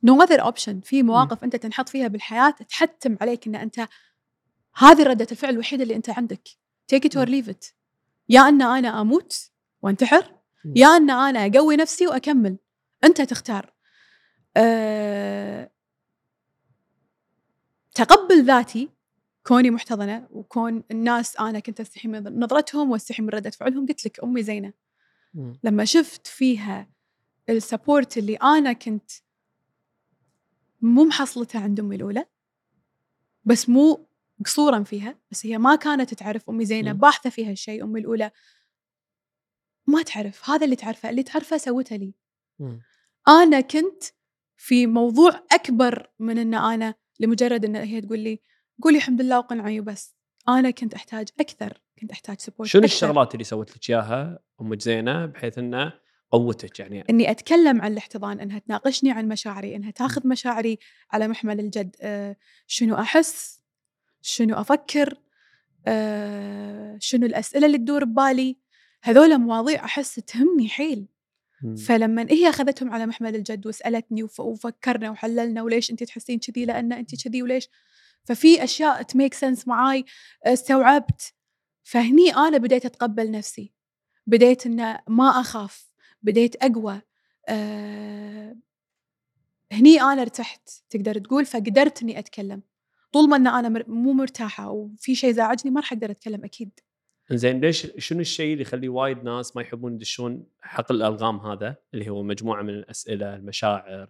no other option في مواقف أنت تنحط فيها بالحياة تحتم عليك أن أنت هذه ردة الفعل الوحيدة اللي أنت عندك. Take it or مم. leave it. يا أن أنا أموت وأنتحر مم. يا أن أنا أقوي نفسي وأكمل. أنت تختار. أه... تقبل ذاتي كوني محتضنة وكون الناس أنا كنت أستحي من نظرتهم وأستحي من ردة فعلهم قلت لك أمي زينة مم. لما شفت فيها السبورت اللي أنا كنت مو محصلتها عند أمي الأولى بس مو قصورا فيها بس هي ما كانت تعرف أمي زينة مم. باحثة فيها الشيء أمي الأولى ما تعرف هذا اللي تعرفه اللي تعرفه سوته لي. أنا كنت في موضوع أكبر من أن أنا لمجرد أن هي تقول لي قولي الحمد لله وقنعي وبس أنا كنت أحتاج أكثر كنت أحتاج سبورت شنو أكثر. الشغلات اللي سوت لك إياها أمك زينة بحيث إنه قوتك يعني؟ إني أتكلم عن الاحتضان إنها تناقشني عن مشاعري إنها تاخذ مشاعري على محمل الجد. أه شنو أحس؟ شنو أفكر؟ أه شنو الأسئلة اللي تدور ببالي؟ هذول مواضيع أحس تهمني حيل. فلما هي أخذتهم على محمل الجد وسألتني وف- وفكرنا وحللنا وليش انت تحسين كذي لأن انت كذي وليش؟ ففي أشياء تميك سنس معاي استوعبت. فهني أنا بديت أتقبل نفسي. بديت ان ما أخاف. بديت أقوى. أه هني أنا ارتحت. تقدر تقول فقدرت إني أتكلم. طول ما إن أنا مو مرتاحة وفي شيء زعجني ما راح أقدر أتكلم أكيد. زين ليش شنو الشيء اللي يخلي وايد ناس ما يحبون يدشون حقل الألغام هذا؟ اللي هو مجموعة من الأسئلة المشاعر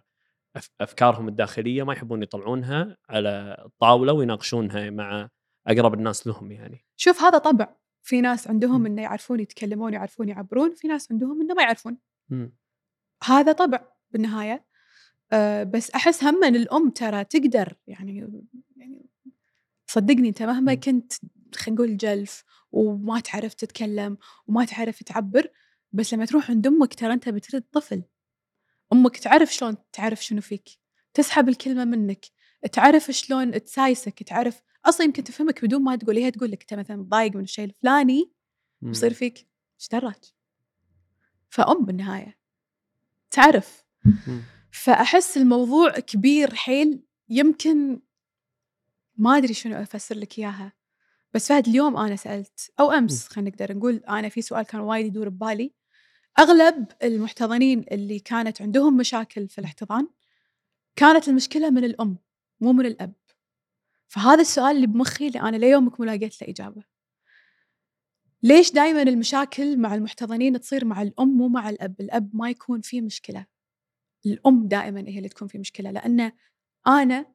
أفكارهم الداخلية ما يحبون يطلعونها على الطاوله ويناقشونها مع أقرب الناس لهم يعني شوف هذا طبع في ناس عندهم. إنه يعرفون يتكلمون يعرفون يعبرون في ناس عندهم إنه ما يعرفون مم. هذا طبع بالنهاية أه بس أحس هم ان الأم ترى تقدر يعني يعني صدقني أنت مهما مم. كنت خلينا نقول جلف وما تعرف تتكلم وما تعرف تعبر بس لما تروح عند أمك ترى أنت بترد طفل أمك تعرف شلون تعرف شنو فيك تسحب الكلمة منك تعرف شلون تسايسك تعرف أصلا يمكن تفهمك بدون ما تقول هي تقول لك أنت مثلا متضايق من الشيء الفلاني مم. بيصير فيك إيش دراك؟ فأم بالنهاية تعرف. فأحس الموضوع كبير حيل يمكن ما أدري شنو أفسر لك إياها. بس فهد اليوم أنا سألت أو أمس خلينا نقدر نقول أنا في سؤال كان وايد يدور ببالي. أغلب المحتضنين اللي كانت عندهم مشاكل في الاحتضان كانت المشكلة من الأم مو من الأب. فهذا السؤال اللي بمخي اللي أنا ليومك مو لقيت له إجابة. ليش دائما المشاكل مع المحتضنين تصير مع الأم مو مع الأب؟ الأب ما يكون فيه مشكلة. الأم دائما هي اللي تكون في مشكلة لأن أنا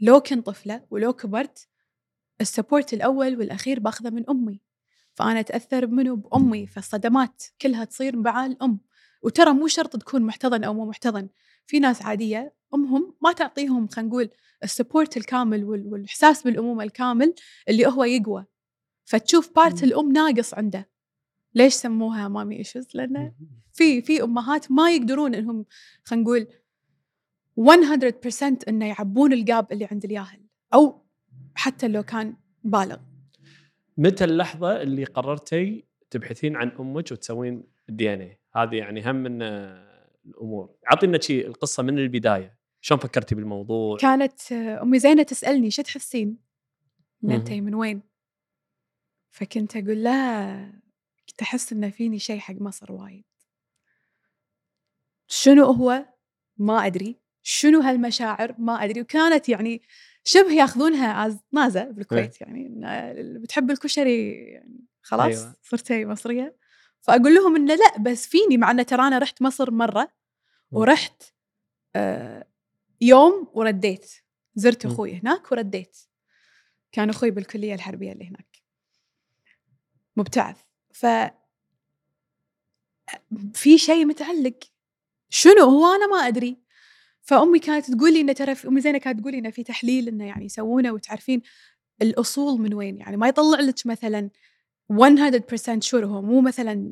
لو كنت طفلة ولو كبرت ال support الأول والأخير باخذه من أمي. فأنا أتأثر منه بأمي فالصدمات كلها تصير مع الأم. وترى مو شرط تكون محتضن أو مو محتضن. في ناس عادية أمهم ما تعطيهم خلينا نقول ال support الكامل وال- والإحساس بالأمومة الكامل اللي هو يقوى. فتشوف part. الأم ناقص عنده. ليش سموها mommy issues لأن في في أمهات ما يقدرون إنهم خلينا نقول 100% إنه يعبون ال gap اللي عند الياهل. أو حتى لو كان بالغ. متى اللحظة اللي قررتي تبحثين عن أمك وتسوين ال DNA هذه يعني هم من آه، الأمور. اعطينا شيء القصة من البداية. شلون فكرتي بالموضوع؟ كانت آه، أمي زينة تسألني شو تحسين. انت من وين؟ فكنت أقول لها كنت أحس انه فيني شيء حق مصر وايد. شنو هو؟ ما أدري. شنو هالمشاعر؟ ما أدري. وكانت يعني شبه ياخذونها از نازه بالكويت يعني إن اللي بتحب الكشري يعني خلاص أيوة. صرتي مصرية. فأقول لهم إنه لا بس فيني مع انه ترى أنا رحت مصر مرة. ورحت آه يوم ورديت. زرت. أخوي هناك ورديت. كان أخوي بالكلية الحربية اللي هناك. مبتعث. ف في شيء متعلق. شنو هو أنا ما أدري. فأمي كانت تقول لي إنه ترى أمي زينة كانت تقول لي إنه في تحليل إنه يعني يسوونه وتعرفين الأصول من وين يعني ما يطلع لك مثلا 100% شور هو مو مثلا.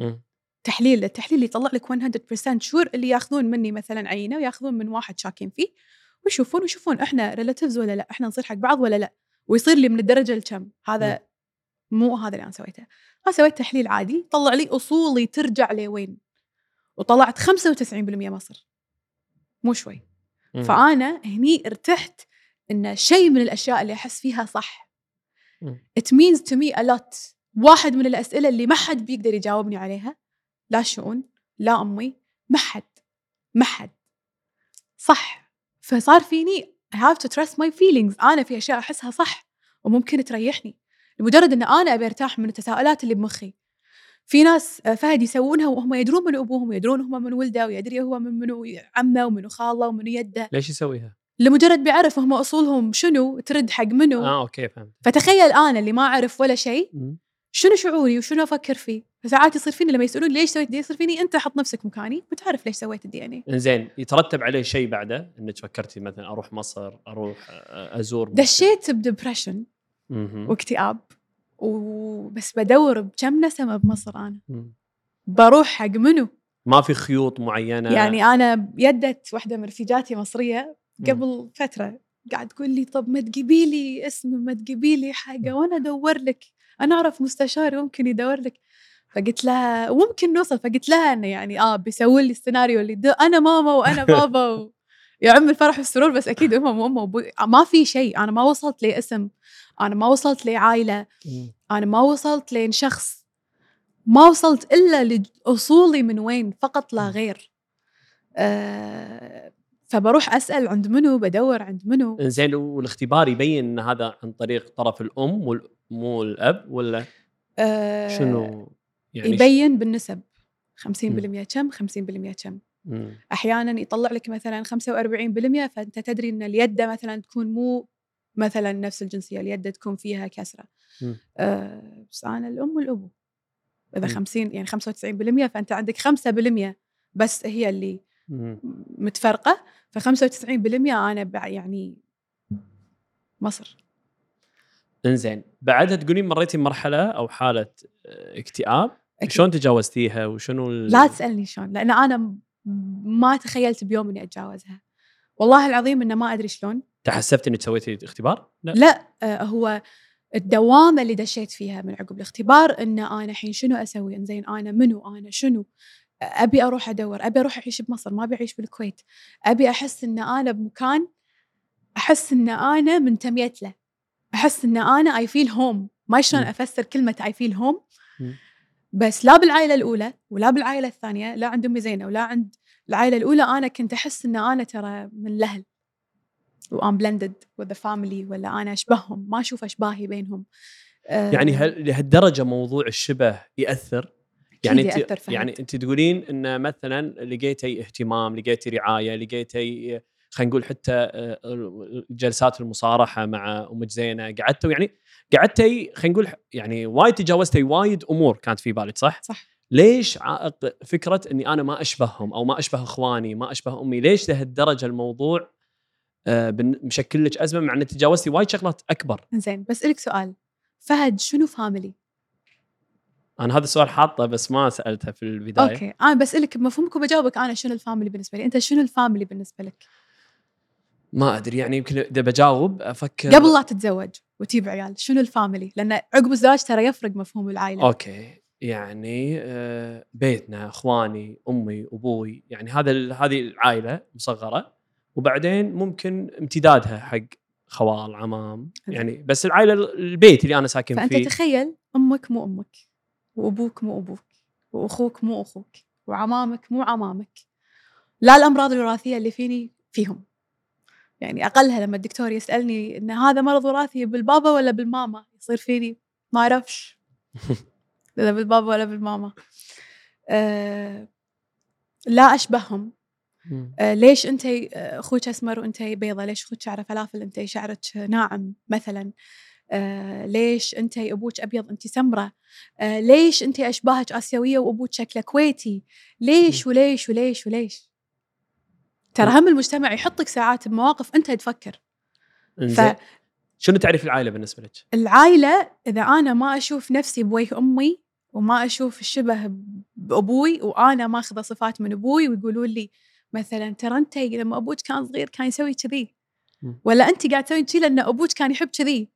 تحليل التحليل اللي يطلع لك 100% شور اللي ياخذون مني مثلا عينة وياخذون من واحد شاكين فيه ويشوفون ويشوفون إحنا relatives ولا لا إحنا نصير حق بعض ولا لا ويصير لي من الدرجة الكم. هذا مو هذا اللي أنا سويته. أنا سويت تحليل عادي طلع لي أصولي ترجع لوين؟ وطلعت 95% مصر. مو شوي. مم. فأنا هني ارتحت إن شيء من الأشياء اللي أحس فيها صح. مم. it means to me a lot. واحد من الأسئلة اللي ما حد بيقدر يجاوبني عليها. لا شؤون لا أمي ما حد ما حد. صح. فصار فيني I have to trust my feelings. أنا في أشياء أحسها صح وممكن تريحني. لمجرد إن أنا أبي أرتاح من التساؤلات اللي بمخي. في ناس آه، فهد يسوونها وهم يدرون من أبوهم ويدرون هم من ولده ويدري هو من منو عمه ومنو خاله ومنو يده ليش يسويها؟ لمجرد بيعرف هم أصولهم شنو ترد حق منو آه okay فهمت فتخيل أنا اللي ما أعرف ولا شيء. شنو شعوري وشنو أفكر فيه فساعات يصير فيني لما يسألون ليش سويت دي يصير فيني أنت حط نفسك مكاني وتعرف ليش سويت ال DNA إنزين يترتب عليه شيء بعده إنك فكرتي مثلا أروح مصر أروح آه، أزور. دشيت ب depression. واكتئاب وبس بدور بكم نسمه بمصر أنا. مم. بروح حق منو؟ ما في خيوط معينة؟ يعني أنا يدت واحدة من رفيجاتي مصريه قبل فترة. قاعد تقول لي طب ما تجيبي لي اسم ما تجيبي لي حاجة وأنا أدور لك. أنا أعرف مستشار ممكن يدور لك. فقلت لها وممكن نوصل. فقلت لها إنه يعني آه بيسوي لي السيناريو اللي أنا ماما وأنا بابا و... يا عم الفرح والسرور. بس أكيد امهم وامه وابوي ما في شيء. أنا ما وصلت لاسم أنا ما وصلت لعائلة. أنا ما وصلت لين شخص ما وصلت إلا لأصولي من وين؟ فقط لا غير. أه فبروح أسأل عند منو بدور عند منو. انزين والاختبار يبين ان هذا عن طريق طرف الأم مو الأب ولا أه شنو؟ يعني يبين بالنسب. 50% كم 50% كم. أحيانا يطلع لك مثلا 45% فأنت تدري إن اليد مثلا تكون مو مثلا نفس الجنسية اليد تكون فيها كسرة. أه بس أنا الأم والأبو. إذا مم. 50 يعني 95% فأنت عندك 5% بس هي اللي مم. متفرقة ف 95% أنا يعني مصر. إنزين بعدها تقولين مريتي بمرحله أو حالة آه، اكتئاب. أكيد. شلون تجاوزتيها؟ وشنو ال... لا تسألني شلون لأن أنا ما تخيلت بيوم إني أتجاوزها. والله العظيم إنه ما أدري شلون. تحسبتي إنك سويتي اختبار؟ لا, لا آه، هو الدوامة اللي دشيت فيها من عقب الاختبار إن أنا الحين شنو أسوي؟ إنزين أنا منو؟ أنا شنو؟ أبي أروح أدور أبي أروح أعيش بمصر ما أبي أعيش بالكويت. أبي أحس إن أنا بمكان أحس إن أنا منتميت له. أحس إن أنا I feel home ما شلون. أفسر كلمة I feel home. بس لا بالعائلة الأولى ولا بالعائلة الثانية لا عند أمي زينة ولا عند العائلة الأولى أنا كنت أحس إن أنا ترى من الأهل. و I'm blended with family ولا أنا أشبههم ما أشوف أشباهي بينهم آه، يعني هل لهالدرجة موضوع الشبه يأثر؟ يعني أنت يأثر فهد. يعني أنت تقولين إن مثلا لقيتي اهتمام، لقيتي رعاية، لقيتي خلينا نقول حتى آه، جلسات المصارحة مع أمك زينة، قعدتوا يعني قعدتي خلينا نقول يعني وايد تجاوزتي وايد أمور كانت في بالك صح؟ صح ليش عائق فكرة إني أنا ما أشبههم أو ما أشبه إخواني، ما أشبه أمي، ليش لهالدرجة الموضوع آه، مشكل لك أزمة مع إنك تجاوزتي وايد شغلات أكبر؟ زين بسالك سؤال. فهد شنو family أنا هذا السؤال حاطه بس ما سألته في البداية. okay. أنا بسالك بمفهومك وبجاوبك أنا شنو ال family بالنسبة لي. أنت شنو ال family بالنسبة لك؟ ما أدري يعني يمكن إذا بجاوب أفكر قبل لا تتزوج وتجيب عيال شنو ال family لأن عقب الزواج ترى يفرق مفهوم العائلة. okay. يعني آه، بيتنا إخواني أمي أبوي يعني هذا هذه العائلة مصغرة. وبعدين ممكن امتدادها حق خوال عمام. يعني بس العائلة البيت اللي أنا ساكن فأنت فيه. تخيل أمك مو أمك وأبوك مو أبوك وأخوك مو أخوك وعمامك مو عمامك. لا الأمراض الوراثية اللي فيني فيهم. يعني أقلها لما الدكتور يسألني إن هذا مرض وراثي بالبابا ولا بالماما يصير فيني ما أعرفش. إذا بالبابا ولا بالماما. أه لا أشبههم. آه، ليش انت آه، أخوك أسمر وانت بيضة ليش أخوك شعره فلافل انت شعرك ناعم مثلا؟ آه، ليش انت أبوك أبيض انت سمرة؟ آه، ليش انت أشباهك آسيوية وأبوك شكله كويتي؟ ليش وليش وليش وليش؟ ترى هم المجتمع يحطك ساعات بمواقف أنت تفكر. إنزين. شنو تعريف العائلة بالنسبة لك؟ فالعائله إذا أنا ما أشوف نفسي بوجه أمي وما أشوف الشبه بأبوي وأنا ماخذة صفات من أبوي ويقولوا لي مثلا ترى أنت لما أبوك كان صغير كان يسوي كذي. ولا أنت قاعد تسوي كذي لأن أبوك كان يحب كذي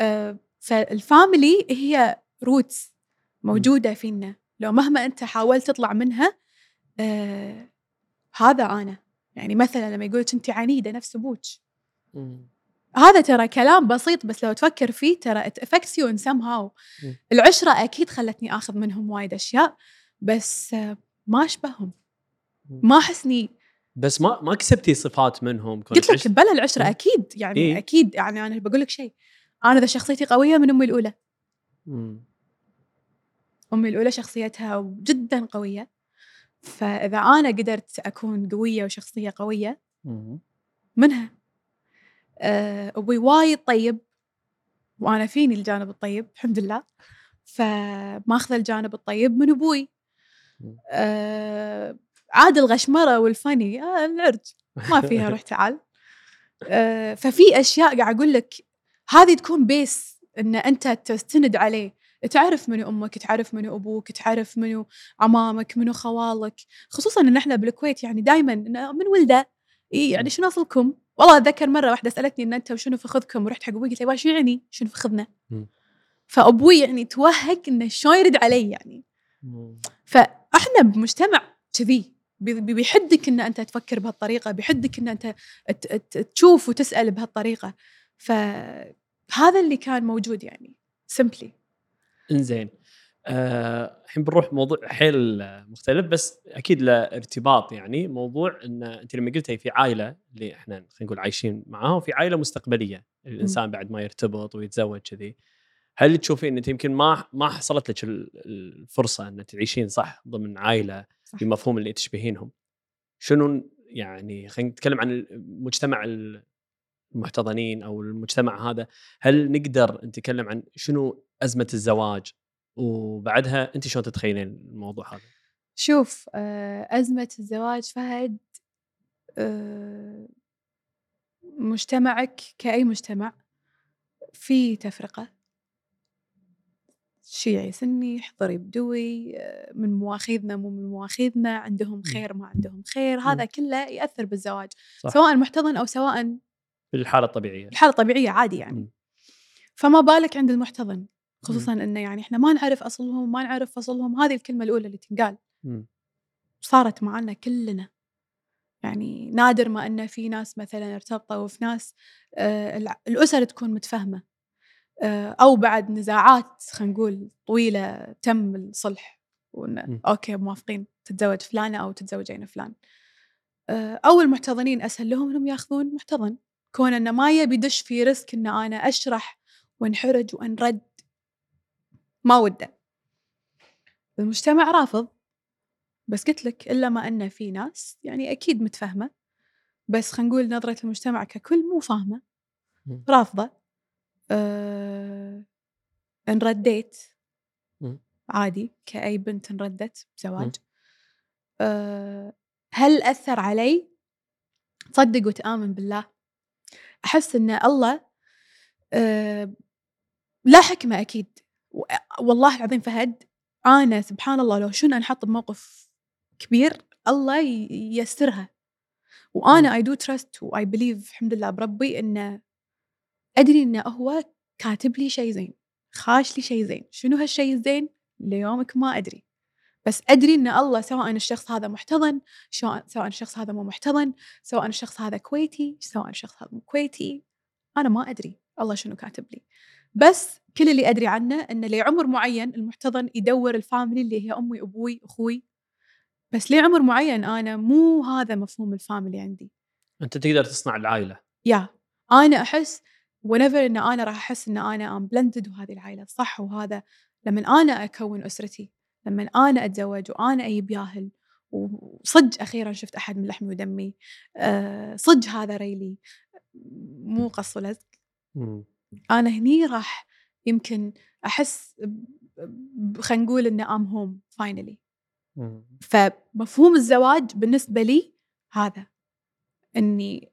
آه، فال family هي roots موجودة فينا لو مهما أنت حاولت تطلع منها آه، هذا أنا يعني مثلا لما يقولك أنت عنيدة نفس أبوك. هذا ترى كلام بسيط بس لو تفكر فيه ترى it affects you in somehow مم. العشرة أكيد خلتني آخذ منهم وايد أشياء بس آه، ما أشبههم مم. ما أحسني بس ما ما كسبتي صفات منهم قلت لك بلا العشرة مم. أكيد يعني إيه. أكيد يعني أنا بقول لك شيء أنا إذا شخصيتي قوية من أمي الأولى مم. أمي الأولى شخصيتها جدا قوية فإذا أنا قدرت أكون قوية وشخصية قوية مم. منها آه، أبوي وايد طيب وأنا فيني الجانب الطيب الحمد لله فماخذة الجانب الطيب من أبوي مم. عاد الغشمرة والفني آه العرج. ما فيها روح تعال. آه، ففي أشياء قاعد أقول لك هذه تكون بيس إن أنت تستند عليه. تعرف منو أمك تعرف منو أبوك تعرف منو عمامك منو خوالك. خصوصا إن إحنا بالكويت يعني دائما من ولده. يعني شنو أصلكم؟ والله أتذكر مرة واحدة سألتني إن أنت وشنو فخذكم؟ ورحت حق أبوي قلت له شو يعني شنو فخذنا؟ مم. فأبوي يعني توهق إنه شلون يرد علي يعني. فإحنا بمجتمع كذي بيحدك إن أنت تفكر بهالطريقة بيحدك إن أنت تشوف وتسأل بهالطريقة. فهذا اللي كان موجود يعني سمبلي إنزين. آه، الحين بنروح موضوع حيل آه، مختلف بس أكيد له ارتباط يعني. موضوع إن أنت لما قلتي في عائلة اللي إحنا خلينا نقول عايشين معاها وفي عائلة مستقبلية الإنسان بعد ما يرتبط ويتزوج كذي. هل تشوفين انت يمكن ما ما حصلت لك ال- الفرصة إن تعيشين صح ضمن عائلة. بمفهوم اللي تشبهينهم شنو يعني خلينا نتكلم عن المجتمع المحتضنين أو المجتمع هذا. هل نقدر نتكلم عن شنو أزمة الزواج؟ وبعدها أنت شلون تتخيلين الموضوع هذا؟ شوف آه، أزمة الزواج فهد آه، مجتمعك كأي مجتمع في تفرقة. شيعي سني حضري بدوي آه، من مواخيذنا مو من مواخيذنا عندهم خير ما عندهم خير هذا كله يأثر بالزواج صح. سواء محتضن أو سواء بالحاله الطبيعية. الحالة الطبيعية عادي يعني. مم. فما بالك عند المحتضن خصوصا إنه يعني إحنا ما نعرف أصلهم ما نعرف فصلهم هذه الكلمة الأولى اللي تنقال. صارت معنا كلنا. يعني نادر ما إن في ناس مثلا ارتبطوا وفي ناس آه الاسر تكون متفاهمه أو بعد نزاعات خلينا نقول طويلة تم الصلح وإن مم. okay موافقين تتزوج فلانة أو تتزوجين فلان. آه أو المحتضنين أسهل لهم إنهم ياخذون محتضن. كون إنه ما يبي يدش في risk إن أنا أشرح وأنحرج وأنرد. ما وده. المجتمع رافض. بس قلت لك إلا ما ان في ناس يعني أكيد متفاهمه بس خلينا نقول نظرة المجتمع ككل مو فاهمة. رافضة. أه... ان رديت مم. عادي كأي بنت انردت بزواج. أه... هل أثر علي؟ تصدق وتآمن بالله. أحس إن الله أه... لا حكمة أكيد. و- والله العظيم فهد أنا سبحان الله لو شنو انحط بموقف كبير الله ييسرها. وأنا I do trust و I believe الحمد لله بربي انه ادري انه هو كاتب لي شيء زين خاش لي شيء زين. شنو هالشيء الزين؟ ليومك ما أدري. بس أدري إن الله سواء الشخص هذا محتضن سواء الشخص هذا مو محتضن سواء الشخص هذا كويتي سواء الشخص هذا مو كويتي أنا ما أدري. الله شنو كاتب لي. بس كل اللي أدري عنه انه لعمر معين المحتضن يدور ال family اللي هي أمي أبوي أخوي. بس لعمر معين أنا مو هذا مفهوم ال family عندي. أنت تقدر تصنع العائلة. yeah أنا أحس whenever إن أنا راح أحس إن أنا I'm blended with هذه العائلة صح وهذا لما أنا أكون أسرتي لما أنا أتزوج وأنا أجيب ياهل وصدق أخيرا شفت أحد من لحمي ودمي أه صدق هذا ريلي. مو قص ولزق. أنا هني راح يمكن أحس خلينا نقول إن I'm home finally. فمفهوم الزواج بالنسبة لي هذا إني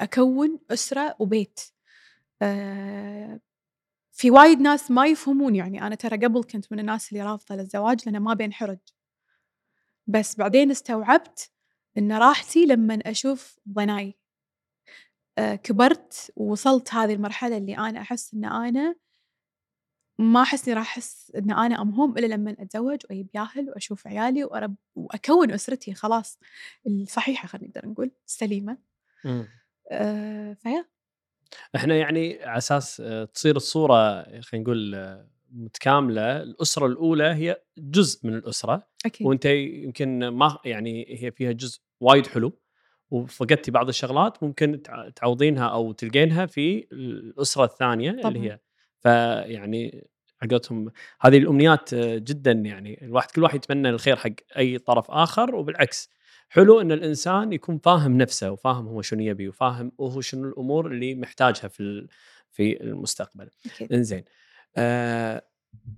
أكون أسرة وبيت. آه، في وايد ناس ما يفهمون يعني. أنا ترى قبل كنت من الناس اللي رافضة للزواج لأنه ما بينحرج بس بعدين استوعبت إن راحتي لما أشوف ضناي. آه، كبرت ووصلت هذه المرحلة اللي أنا أحس إن أنا ما أحس إني راح أحس إن أنا أم هوم إلا لما أتزوج وأجيب ياهل وأشوف عيالي وأرب وأكون أسرتي خلاص الصحيحة خلينا نقدر نقول السليمة. أه فيا. إحنا يعني على أساس آه، تصير الصورة خلينا نقول آه، متكاملة الأسرة الأولى هي جزء من الأسرة أكيد. وأنت يمكن ما يعني هي فيها جزء وايد حلو وفقدتي بعض الشغلات ممكن تع- تعوضينها أو تلقينها في الأسرة الثانية طبعاً. اللي هي. فيعني حقتهم هذه الأمنيات آه، جدا يعني الواحد كل واحد يتمنى الخير حق أي طرف آخر وبالعكس. حلو إن الإنسان يكون فاهم نفسه وفاهم هو شنو يبي وفاهم هو شنو الأمور اللي محتاجها في في المستقبل. أكيد. إنزين آه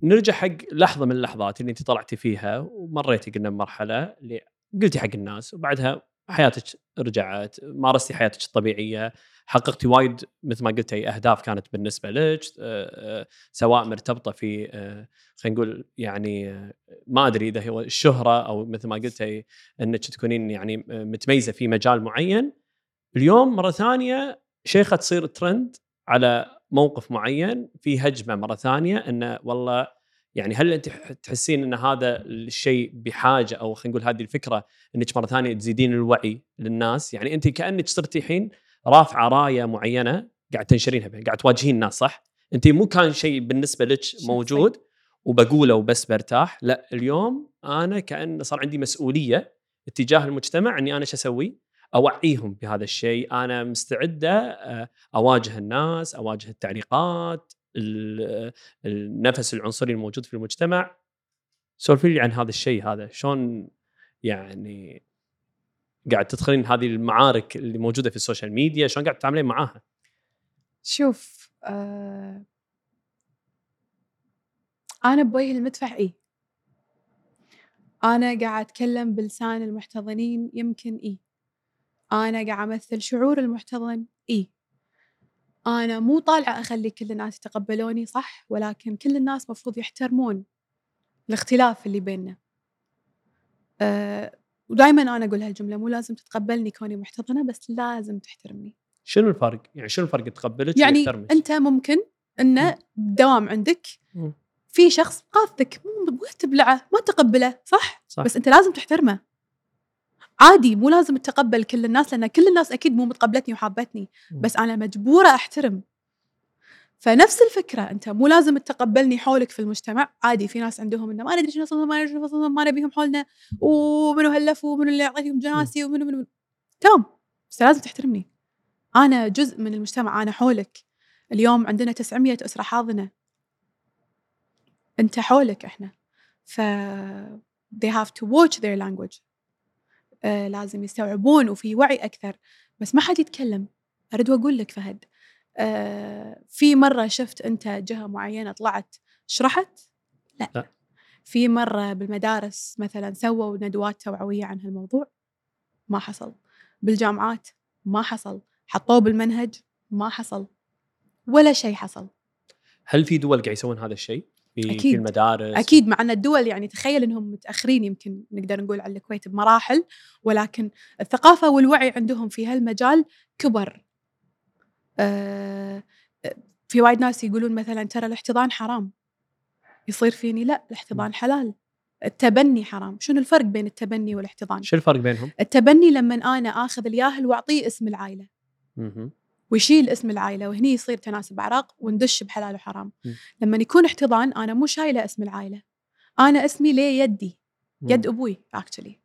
نرجع حق لحظة من اللحظات اللي أنت طلعتي فيها ومريتي قلنا بمرحلة اللي قلتي حق الناس وبعدها حياتك رجعت مارستي حياتك الطبيعية حققتي وايد مثل ما قلتي أهداف كانت بالنسبة لك آه، آه، سواء مرتبطة في آه، خلينا نقول يعني ما أدري إذا هو الشهرة أو مثل ما قلتي إنك تكونين يعني متميزة في مجال معين. اليوم مرة ثانية شيخة تصير ترند على موقف معين في هجمة مرة ثانية إنه والله يعني هل أنت تحسين إن هذا الشيء بحاجة أو خلينا نقول هذه الفكرة إنك مرة ثانية تزيدين الوعي للناس يعني أنت كأنك صرتي الحين رافعة راية معينة قاعد تنشرينها بها قاعد تواجهين الناس صح؟ أنت مو كان شيء بالنسبة لك. موجود وبقوله وبس برتاح لا اليوم أنا كأن صار عندي مسؤولية اتجاه المجتمع إني أنا إيش أسوي؟ أوعيهم بهذا الشيء أنا مستعدة آه، أواجه الناس أواجه التعليقات ال- النفس العنصري الموجود في المجتمع. سولفي لي عن هذا الشيء هذا شلون يعني قاعد تدخلين هذه المعارك اللي موجودة في ال social media شلون قاعد تتعاملين معاها؟ شوف آه أنا بوجه المدفع إيه. أنا قاعد أتكلم بلسان المحتضنين يمكن إيه. أنا قاعد أمثل شعور المحتضن إيه. أنا مو طالعة أخلي كل الناس يتقبلوني صح ولكن كل الناس مفروض يحترمون الاختلاف اللي بيننا أه ودائما أنا أقول هالجملة مو لازم تتقبلني كوني محتضنة بس لازم تحترمني شنو الفرق؟ يعني شنو الفرق تقبلك يعني ويحترمك؟ أنت ممكن انه دوام عندك. في شخص مو مو تبلعه ما تقبله صح؟, صح. بس أنت لازم تحترمه عادي مو لازم تتقبل كل الناس لأن كل الناس أكيد مو متقبلتني وحابتني. بس أنا مجبورة أحترم. فنفس الفكرة أنت مو لازم تتقبلني حولك في المجتمع. عادي في ناس عندهم إنه ما ندري شنو أصلاً، ما ندري شنو أصلاً، ما نبيهم حولنا ومنو هلف ومنو اللي اعطيتهم جناسي ومنو منو تمام بس لازم تحترمني. أنا جزء من المجتمع أنا حولك. اليوم عندنا 900 أسرة حاضنة. أنت حولك إحنا. ف they have to watch their language. آه لازم يستوعبون وفي وعي أكثر. بس ما حد يتكلم. أريد أقول لك فهد آه في مرة شفت أنت جهة معينة طلعت شرحت؟ لا, لا. في مرة بالمدارس مثلا سووا ندوات توعوية عن هالموضوع؟ ما حصل. بالجامعات؟ ما حصل. حطوه بالمنهج؟ ما حصل. ولا شيء حصل. هل في دول قاعد يسوون هذا الشيء؟ في, في أكيد. المدارس. أكيد مع أن الدول يعني تخيل إنهم متأخرين يمكن نقدر نقول على الكويت بمراحل ولكن الثقافة والوعي عندهم في هالمجال كبر. آه، في وايد ناس يقولون مثلا ترى الاحتضان حرام. يصير فيني لا الاحتضان حلال. التبني حرام. شنو الفرق بين التبني والاحتضان؟ شو الفرق بينهم؟ التبني لما أنا آخذ الياهل وأعطيه اسم العائلة. ويشيل اسم العائلة وهني يصير تناسب اعراق وندش بحلال وحرام. م. لما يكون احتضان أنا مو شايلة اسم العائلة. أنا اسمي ليه يدي يد أبوي اكشلي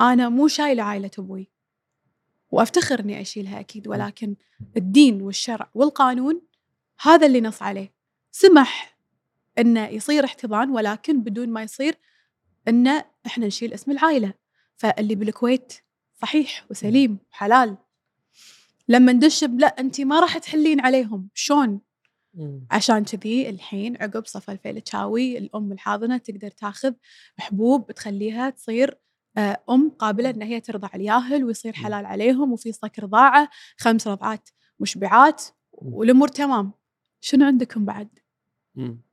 أنا مو شايلة عائلة أبوي. وأفتخر إني أشيلها أكيد ولكن الدين والشرع والقانون هذا اللي نص عليه. سمح إنه يصير احتضان ولكن بدون ما يصير إنه إحنا نشيل اسم العائلة. فاللي بالكويت صحيح وسليم وحلال. لما ندش لا انت ما راح تحلين عليهم شلون. عشان كذي الحين عقب صفا الفيل تشاوي الأم الحاضنة تقدر تاخذ حبوب تخليها تصير آه، أم قابلة إن هي ترضع الياهل ويصير. حلال عليهم وفي صك رضاعه خمس رضعات مشبعات والأمور تمام شنو عندكم بعد؟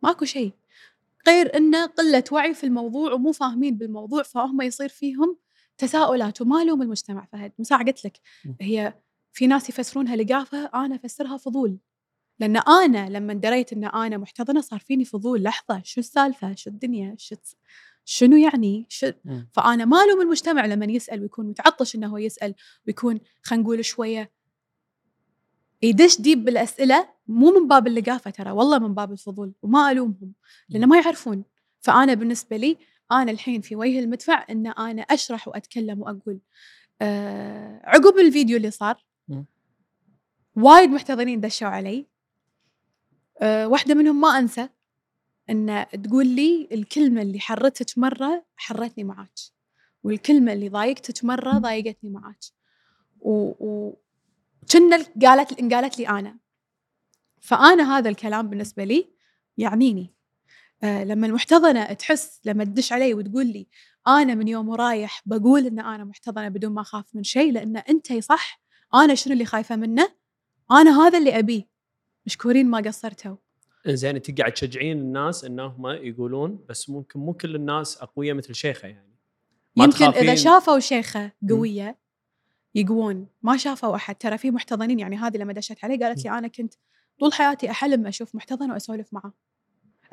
ماكو شيء غير إنه قلة وعي في الموضوع ومو فاهمين بالموضوع فهم يصير فيهم تساؤلات وما لوم المجتمع فهد مساء قلت لك. هي في ناس يفسرونها لقافه أنا أفسرها فضول. لأن أنا لما دريت إن أنا محتضنة صار فيني فضول. لحظة شو السالفة؟ شو الدنيا؟ شو شنو يعني؟ شو. فأنا ما ألوم المجتمع لما يسأل ويكون متعطش إنه هو يسأل ويكون خلينا نقول شوية يدش ديب بالأسئلة مو من باب اللقافة ترى والله من باب الفضول وما ألومهم لأن ما يعرفون. فأنا بالنسبة لي أنا الحين في وجه المدفع إن أنا أشرح وأتكلم وأقول. آه عقب الفيديو اللي صار. وايد محتضنين دشوا علي. آه واحدة منهم ما أنسى إن تقول لي الكلمة اللي حرتك مرة حرتني معاك والكلمة اللي ضايقتك مرة ضايقتني معاك. و, و... قالت انقالت لي أنا. فأنا هذا الكلام بالنسبة لي يعنيني. آه لما المحتضنة تحس لما تدش علي وتقول لي أنا من يوم ورايح بقول إن أنا محتضنة بدون ما أخاف من شيء لأن انت صح أنا شنو اللي خايفة منه؟ أنا هذا اللي أبيه. مشكورين ما قصرتوا. زين انت قاعد تشجعين الناس إنهم يقولون بس ممكن مو كل الناس اقوياء مثل شيخة يعني. ما يمكن إذا تخافين- شافوا شيخة قوية يقوون. ما شافوا أحد. ترى في محتضنين يعني هذه لما دشت علي قالت لي أنا كنت طول حياتي أحلم أشوف محتضن وأسولف معه.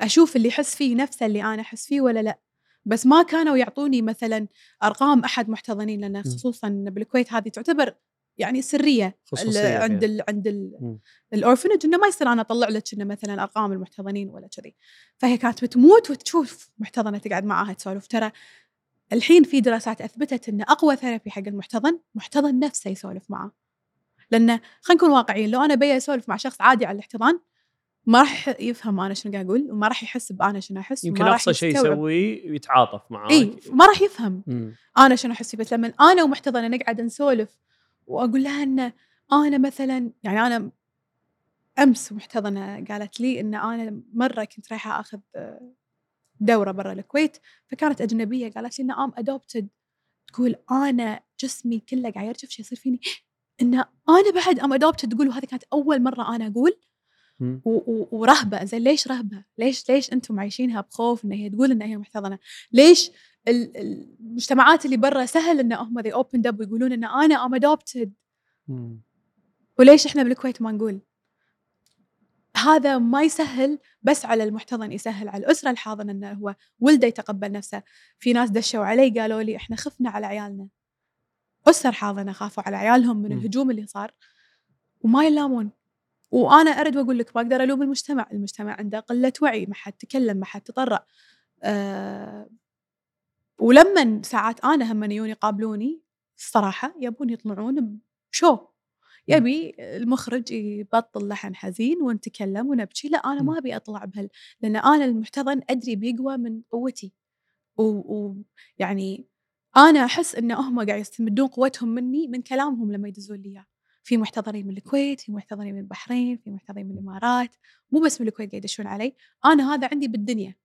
أشوف اللي يحس فيه نفسه اللي أنا أحس فيه ولا لا. بس ما كانوا يعطوني مثلا أرقام أحد محتضنين لأن خصوصا بالكويت هذه تعتبر يعني سرية خصوصية عند فيها. ال عند. الأورفنج إنه ما يصير أنا أطلع لك إنه مثلا أرقام المحتضنين ولا كذي فهي كانت بتموت وتشوف محتضنة تقعد معاها تسولف ترى الحين في دراسات أثبتت إن أقوى therapy حق المحتضن محتضن نفسه يسولف معاه لأنه خلينا نكون واقعيين لو أنا بي اسولف مع شخص عادي على الاحتضان ما راح يفهم أنا شنو قاعد أقول وما راح يحس بأنا شنو أحس يمكن أقصى شيء. يسويه يتعاطف معاك إي ما راح يفهم مم. أنا شنو أحس بس لما أنا ومحتضنة نقعد نسولف وأقول لها إن أنا مثلا يعني أنا أمس محتضنة قالت لي إن أنا مرة كنت رايحة أخذ دورة برا الكويت فكانت أجنبية قالت لي إن I'm adopted تقول أنا جسمي كله قاعد يرجف شي يصير فيني. إن أنا بعد I'm adopted تقول وهذه كانت أول مرة أنا أقول ورهبة زين ليش رهبة؟ ليش ليش أنتم عايشينها بخوف إن هي تقول إن هي محتضنة؟ ليش ال- المجتمعات اللي برا سهل إن هم they opened up ويقولون إن أنا I'm adopted. وليش إحنا بالكويت ما نقول؟ هذا ما يسهل بس على المحتضن يسهل على الأسرة الحاضنة إنه هو ولده يتقبل نفسه، في ناس دشوا علي قالوا لي إحنا خفنا على عيالنا. أسر حاضنة خافوا على عيالهم من. الهجوم اللي صار وما يلامون. وأنا أرد وأقول لك ما أقدر ألوم المجتمع، المجتمع عنده قلة وعي، ما حد تكلم، ما حد تطرق. أه ولما ساعات أنا هم يجون يقابلوني الصراحة يبون يطلعون بشو. يبي المخرج يبطل لحن حزين ونتكلم ونبكي لا أنا ما أبي أطلع بهال لأن أنا المحتضن أدري بيقوى من قوتي. ويعني أنا أحس أن هم قاعد يستمدون قوتهم مني من كلامهم لما يدزون لي إياه. في محتضنين من الكويت في محتضنين من البحرين في محتضنين من الإمارات. مو بس من الكويت قاعد يدشون علي أنا هذا عندي بالدنيا.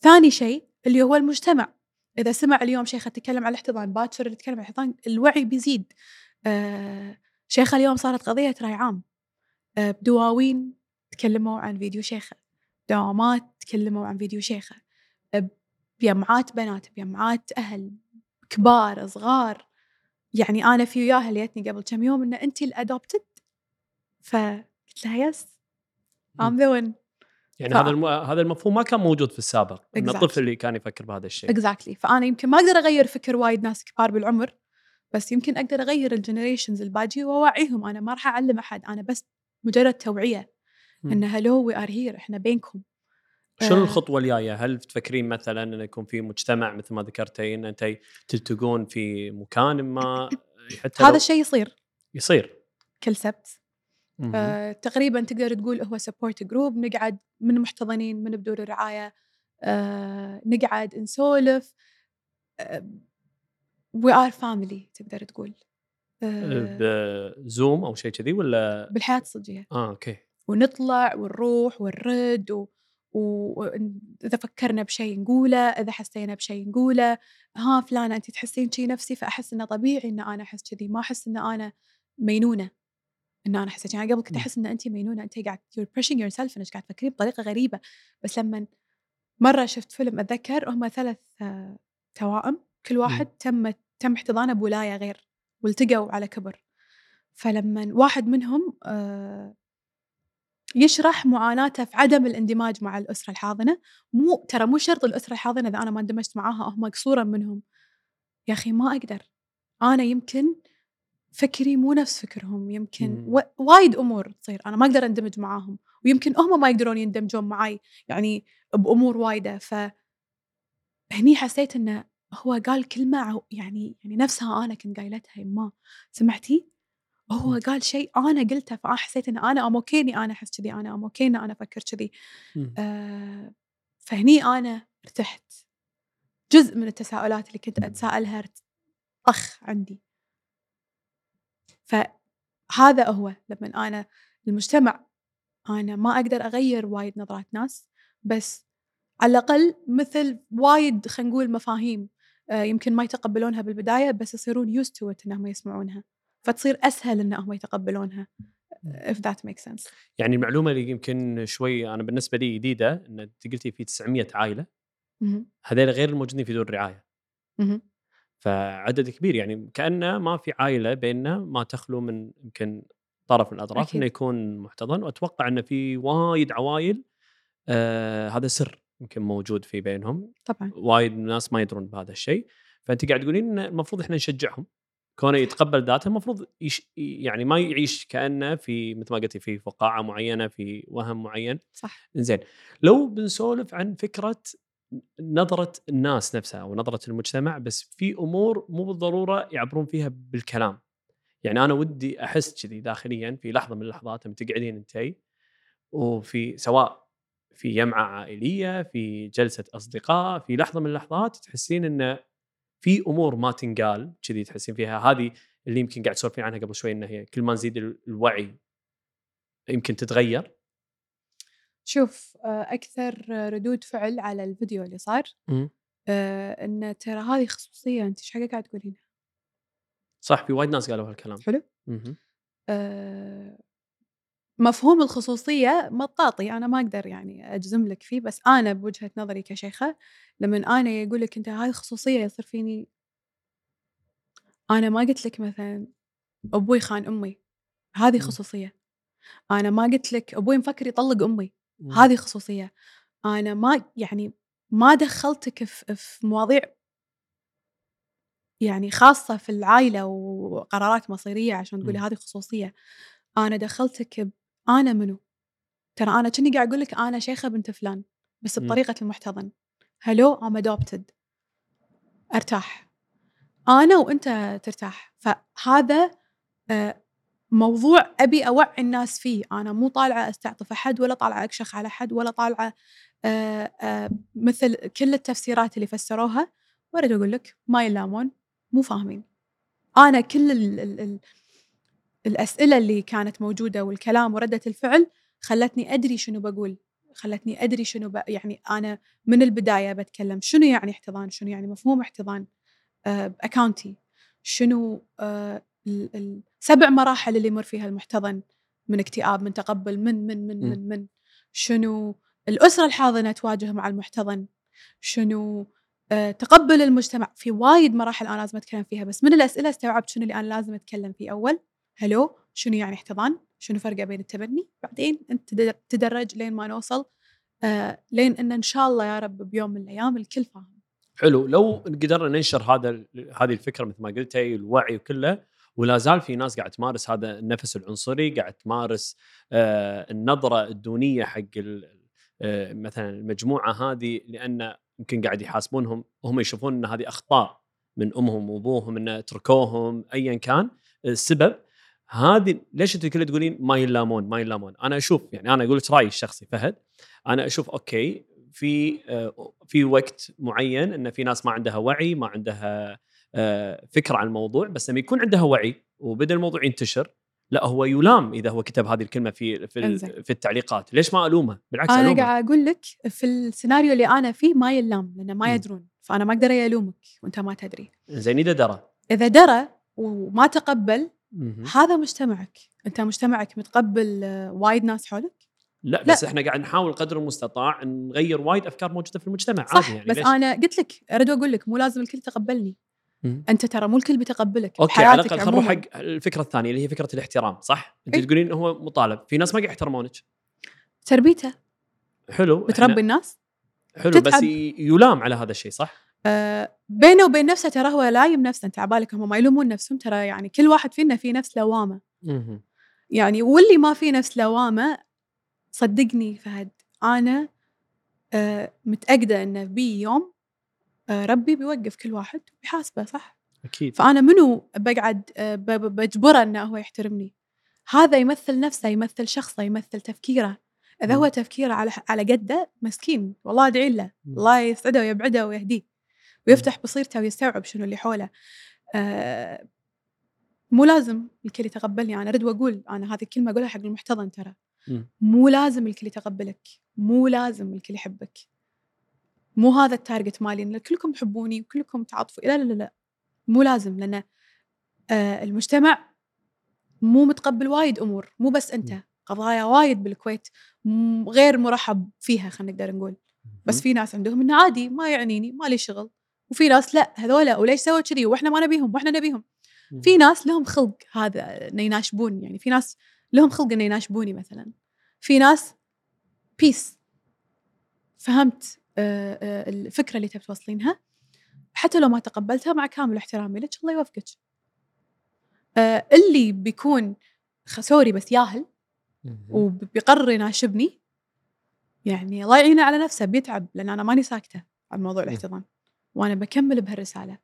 ثاني شيء اللي هو المجتمع. إذا سمع اليوم شيخة تتكلم على الاحتضان باكر تتكلم على الاحتضان الوعي بيزيد. آه شيخة اليوم صارت قضية رأي عام. آه بدواوين تكلموا عن فيديو شيخة. دوامات تكلموا عن فيديو شيخة. بجمعات بنات بجمعات أهل كبار صغار. يعني أنا في وياها ليتني قبل كم يوم إن أنت الأدوبتد فقلت لها يس I'm the one. يعني ف- هذا الم... هذا المفهوم ما كان موجود في السابق إن Exactly. الطفل اللي كان يفكر بهذا الشيء. Exactly فأنا يمكن ما أقدر أغير فكر وايد ناس كبار بالعمر بس يمكن أقدر أغير ال generations الباجي وأوعيهم. أنا ما راح أعلم أحد. أنا بس مجرد توعية. إن hello we are here إحنا بينكم. شنو آه. الخطوة الجاية؟ هل تفكرين مثلا إنه يكون في مجتمع مثل ما ذكرتي ان أنت تلتقون في مكان ما حتى هذا الشيء يصير. يصير. كل سبت. آه تقريبا تقدر تقول هو support group نقعد من محتضنين من بدور الرعايه آه نقعد نسولف. we are family تقدر تقول. آه. ب Zoom أو شيء كذي ولا؟ بالحياة الصجية. آه okay. ونطلع ونروح ونرد و... وإذا فكرنا بشيء نقوله إذا حسينا بشيء نقوله ها فلانة أنت تحسين شي نفسي فأحس إنه طبيعي إن أنا أحس كذي ما أحس إن أنا مينونة. إن أنا حسيت يعني قبل كنت مم. أحس إن أنت مينونة أنت قاعد you're pushing yourself إنك قاعد تفكرين بطريقة غريبة. بس لما مرة شفت فيلم أتذكر هم ثلاث آه، توائم كل واحد تم تم احتضانه بولاية غير والتقوا على كبر. فلما واحد منهم آه، يشرح معاناته في عدم الاندماج مع الأسرة الحاضنة. مو ترى مو شرط الأسرة الحاضنة إذا أنا ما اندمجت معاها هم قصورا منهم. يا أخي ما أقدر. أنا يمكن فكري مو نفس فكرهم يمكن. و... وايد أمور تصير أنا ما أقدر أندمج معاهم. ويمكن هم ما يقدرون يندمجون معي يعني بأمور وايدة. ف هني حسيت إنه هو قال كلمة عو- يعني يعني نفسها أنا كنت قايلتها يما. سمعتي؟ هو مم. قال شيء أنا قلته فحسيت إن أنا I'm okay إني أنا أحس كذي أنا I'm okay إن أنا أفكر كذي. مم. آه، فهني أنا ارتحت. جزء من التساؤلات اللي كنت أتساءلها ارت- طخ عندي. فهذا هو لما أنا المجتمع. أنا ما أقدر أغير وايد نظرات ناس بس على الأقل مثل وايد خلينا نقول مفاهيم آه، يمكن ما يتقبلونها بالبداية بس يصيرون to it إنهم يسمعونها. فتصير أسهل إنهم يتقبلونها. if that makes sense. يعني المعلومه اللي يمكن شوي أنا بالنسبة لي جديدة إن أنت قلتي في 900 عائلة. هذول غير الموجودين في دور الرعاية. فعدد كبير يعني كانه ما في عائلة بيننا ما تخلو من يمكن طرف من الأطراف أكيد. انه يكون محتضن. وأتوقع انه في وايد عوائل آه هذا سر يمكن موجود في بينهم. طبعا. وايد ناس ما يدرون بهذا الشيء. فأنت قاعد تقولين إن المفروض إحنا نشجعهم. كونه يتقبل ذاته المفروض يش يعني ما يعيش كأنه في مثل ما قلتي في فقاعة معينة في وهم معين. صح. زين لو بنسولف عن فكرة نظرة الناس نفسها أو نظرة المجتمع بس في أمور مو بالضرورة يعبرون فيها بالكلام. يعني أنا ودي أحس كذي داخليا في لحظة من اللحظات لما تقعدين انتي وفي سواء في جمعة عائلية في جلسة أصدقاء في لحظة من اللحظات تحسين إنه في أمور ما تنقال كذي تحسين فيها. هذه اللي يمكن قاعد تسولفين عنها قبل شوي إنه هي كل ما نزيد ال- الوعي يمكن تتغير. شوف آه، أكثر ردود فعل على الفيديو اللي صار آه، إن ترى هذه خصوصية أنت إيش حقك قاعد تقولينها؟ صح في وايد ناس قالوا هالكلام. حلو. آه، مفهوم الخصوصية مطاطي أنا ما أقدر يعني أجزم لك فيه بس أنا بوجهة نظري كشيخة لما أنا يقول لك أنت هاي خصوصية يصير فيني أنا ما قلت لك مثلا أبوي خان أمي هذه مم. خصوصية أنا ما قلت لك أبوي مفكر يطلق أمي مم. هذه خصوصية أنا ما يعني ما دخلتك في, في مواضيع يعني خاصة في العائلة وقرارات مصيرية عشان تقولي مم. هذه خصوصية أنا دخلتك ب... أنا منو؟ ترى أنا كني قاعد أقول لك أنا شيخة بنت فلان بس مم. بطريقة المحتضن. هلو I'm adopted. أرتاح. أنا وأنت ترتاح. فهذا آه، موضوع أبي أوعي الناس فيه. أنا مو طالعة أستعطف أحد ولا طالعة أكشخ على أحد ولا طالعة آه، آه، مثل كل التفسيرات اللي فسروها. وأريد أقول لك ما يلامون مو فاهمين. أنا كل ال ال ال الأسئلة اللي كانت موجودة والكلام وردة الفعل خلتني أدري شنو بقول خلتني أدري شنو ب... يعني أنا من البداية بتكلم شنو يعني احتضان شنو يعني مفهوم احتضان آه، بأكاونتي شنو آه، ال- السبع مراحل اللي يمر فيها المحتضن من اكتئاب من تقبل من من من. من من شنو الأسرة الحاضنة تواجه مع المحتضن شنو آه، تقبل المجتمع في وايد مراحل أنا لازم أتكلم فيها بس من الأسئلة استوعبت شنو اللي أنا لازم أتكلم فيه أول هلو شنو يعني احتضان؟ شنو فرقه بين التبني؟ بعدين أنت تد- تدرج لين ما نوصل آه لين إن إن شاء الله يا رب بيوم من الأيام الكل فاهم. حلو لو قدرنا ننشر هذا هذه الفكرة مثل ما قلتي الوعي وكله ولا زال في ناس قاعد تمارس هذا النفس العنصري قاعد تمارس آه، النظرة الدونية حق آه، مثلا المجموعة هذه لأن يمكن قاعد يحاسبونهم وهم يشوفون إن هذه أخطاء من أمهم وأبوهم إن تركوهم ايا كان السبب هذه ليش انت كل تقولين ما يلامون ما يلامون أنا أشوف يعني أنا أقول لك رأيي الشخصي فهد. أنا أشوف أوكي في آه، في وقت معين إن في ناس ما عندها وعي ما عندها آه، فكرة عن الموضوع بس لما يكون عندها وعي وبدأ الموضوع ينتشر لا هو يلام إذا هو كتب هذه الكلمة في في, في التعليقات. ليش ما ألومه؟ بالعكس أنا قاعد أقول لك في السيناريو اللي أنا فيه ما يلام لأن مم. ما يدرون فأنا ما أقدر ألومك وأنت ما تدري. زين إذا درى. إذا درى وما تقبل. هذا مجتمعك أنت مجتمعك متقبل آه، وايد ناس حولك لا بس إحنا قاعد نحاول قدر المستطاع نغير وايد أفكار موجودة في المجتمع صح عادي يعني بس ليش؟ أنا قلت لك أريد أقول لك مو لازم الكل يتقبلني مم. أنت ترى مو الكل بيتقبلك أوكي على الأقل خلينا نروح. حق الفكرة الثانية اللي هي فكرة الاحترام صح؟ أنت إيه. تقولين هو مطالب في ناس ما قاعد يحترمونك تربيته حلو بتربي الناس حلو بس تتعب. ي- يلام على هذا الشيء صح؟ آه بينه وبين نفسه ترى هو لايم نفسه انت عبالك هم ما يلومون نفسهم؟ ترى يعني كل واحد فينا في نفس لوامة. يعني واللي ما في نفس لوامة صدقني فهد أنا آه متأكدة إنه بي يوم آه ربي بيوقف كل واحد وبيحاسبه صح؟ أكيد. فأنا منو بقعد آه بجبره إنه هو يحترمني؟ هذا يمثل نفسه يمثل شخصه يمثل تفكيره. إذا مم. هو تفكيره على على قده مسكين والله أدعي له. الله يسعده ويبعده ويهديه. ويفتح بصيرته ويستوعب شنو اللي حوله. آه مو لازم الكل يتقبلني أنا أريد وأقول أنا هذه الكلمة أقولها حق المحتضن ترى. مو لازم الكل يتقبلك مو لازم الكل يحبك. مو هذا التارجت مالي إن كلكم تحبوني وكلكم تعاطفوا لا لا لا لا. مو لازم لأن آه المجتمع مو متقبل وايد أمور مو بس أنت. قضايا وايد بالكويت غير مرحب فيها خلينا نقدر نقول. بس في ناس عندهم إنه عادي ما يعنيني ما لي شغل. وفي ناس لا هذولا وليش سووا كذي؟ وإحنا ما نبيهم وإحنا نبيهم. في ناس لهم خلق هذا إنه يناشبون يعني في ناس لهم خلق إنه يناشبوني مثلا. في ناس بيس فهمت آه، آه، الفكرة اللي تبي توصلينها؟ حتى لو ما تقبلتها مع كامل احترامي لك الله يوفقك. آه، اللي بيكون سوري بس ياهل. وبيقرر يناشبني يعني الله يعينه على نفسه بيتعب لأن أنا ماني ساكتة عن موضوع مم. الاحتضان. وأنا بكمل بهالرسالة.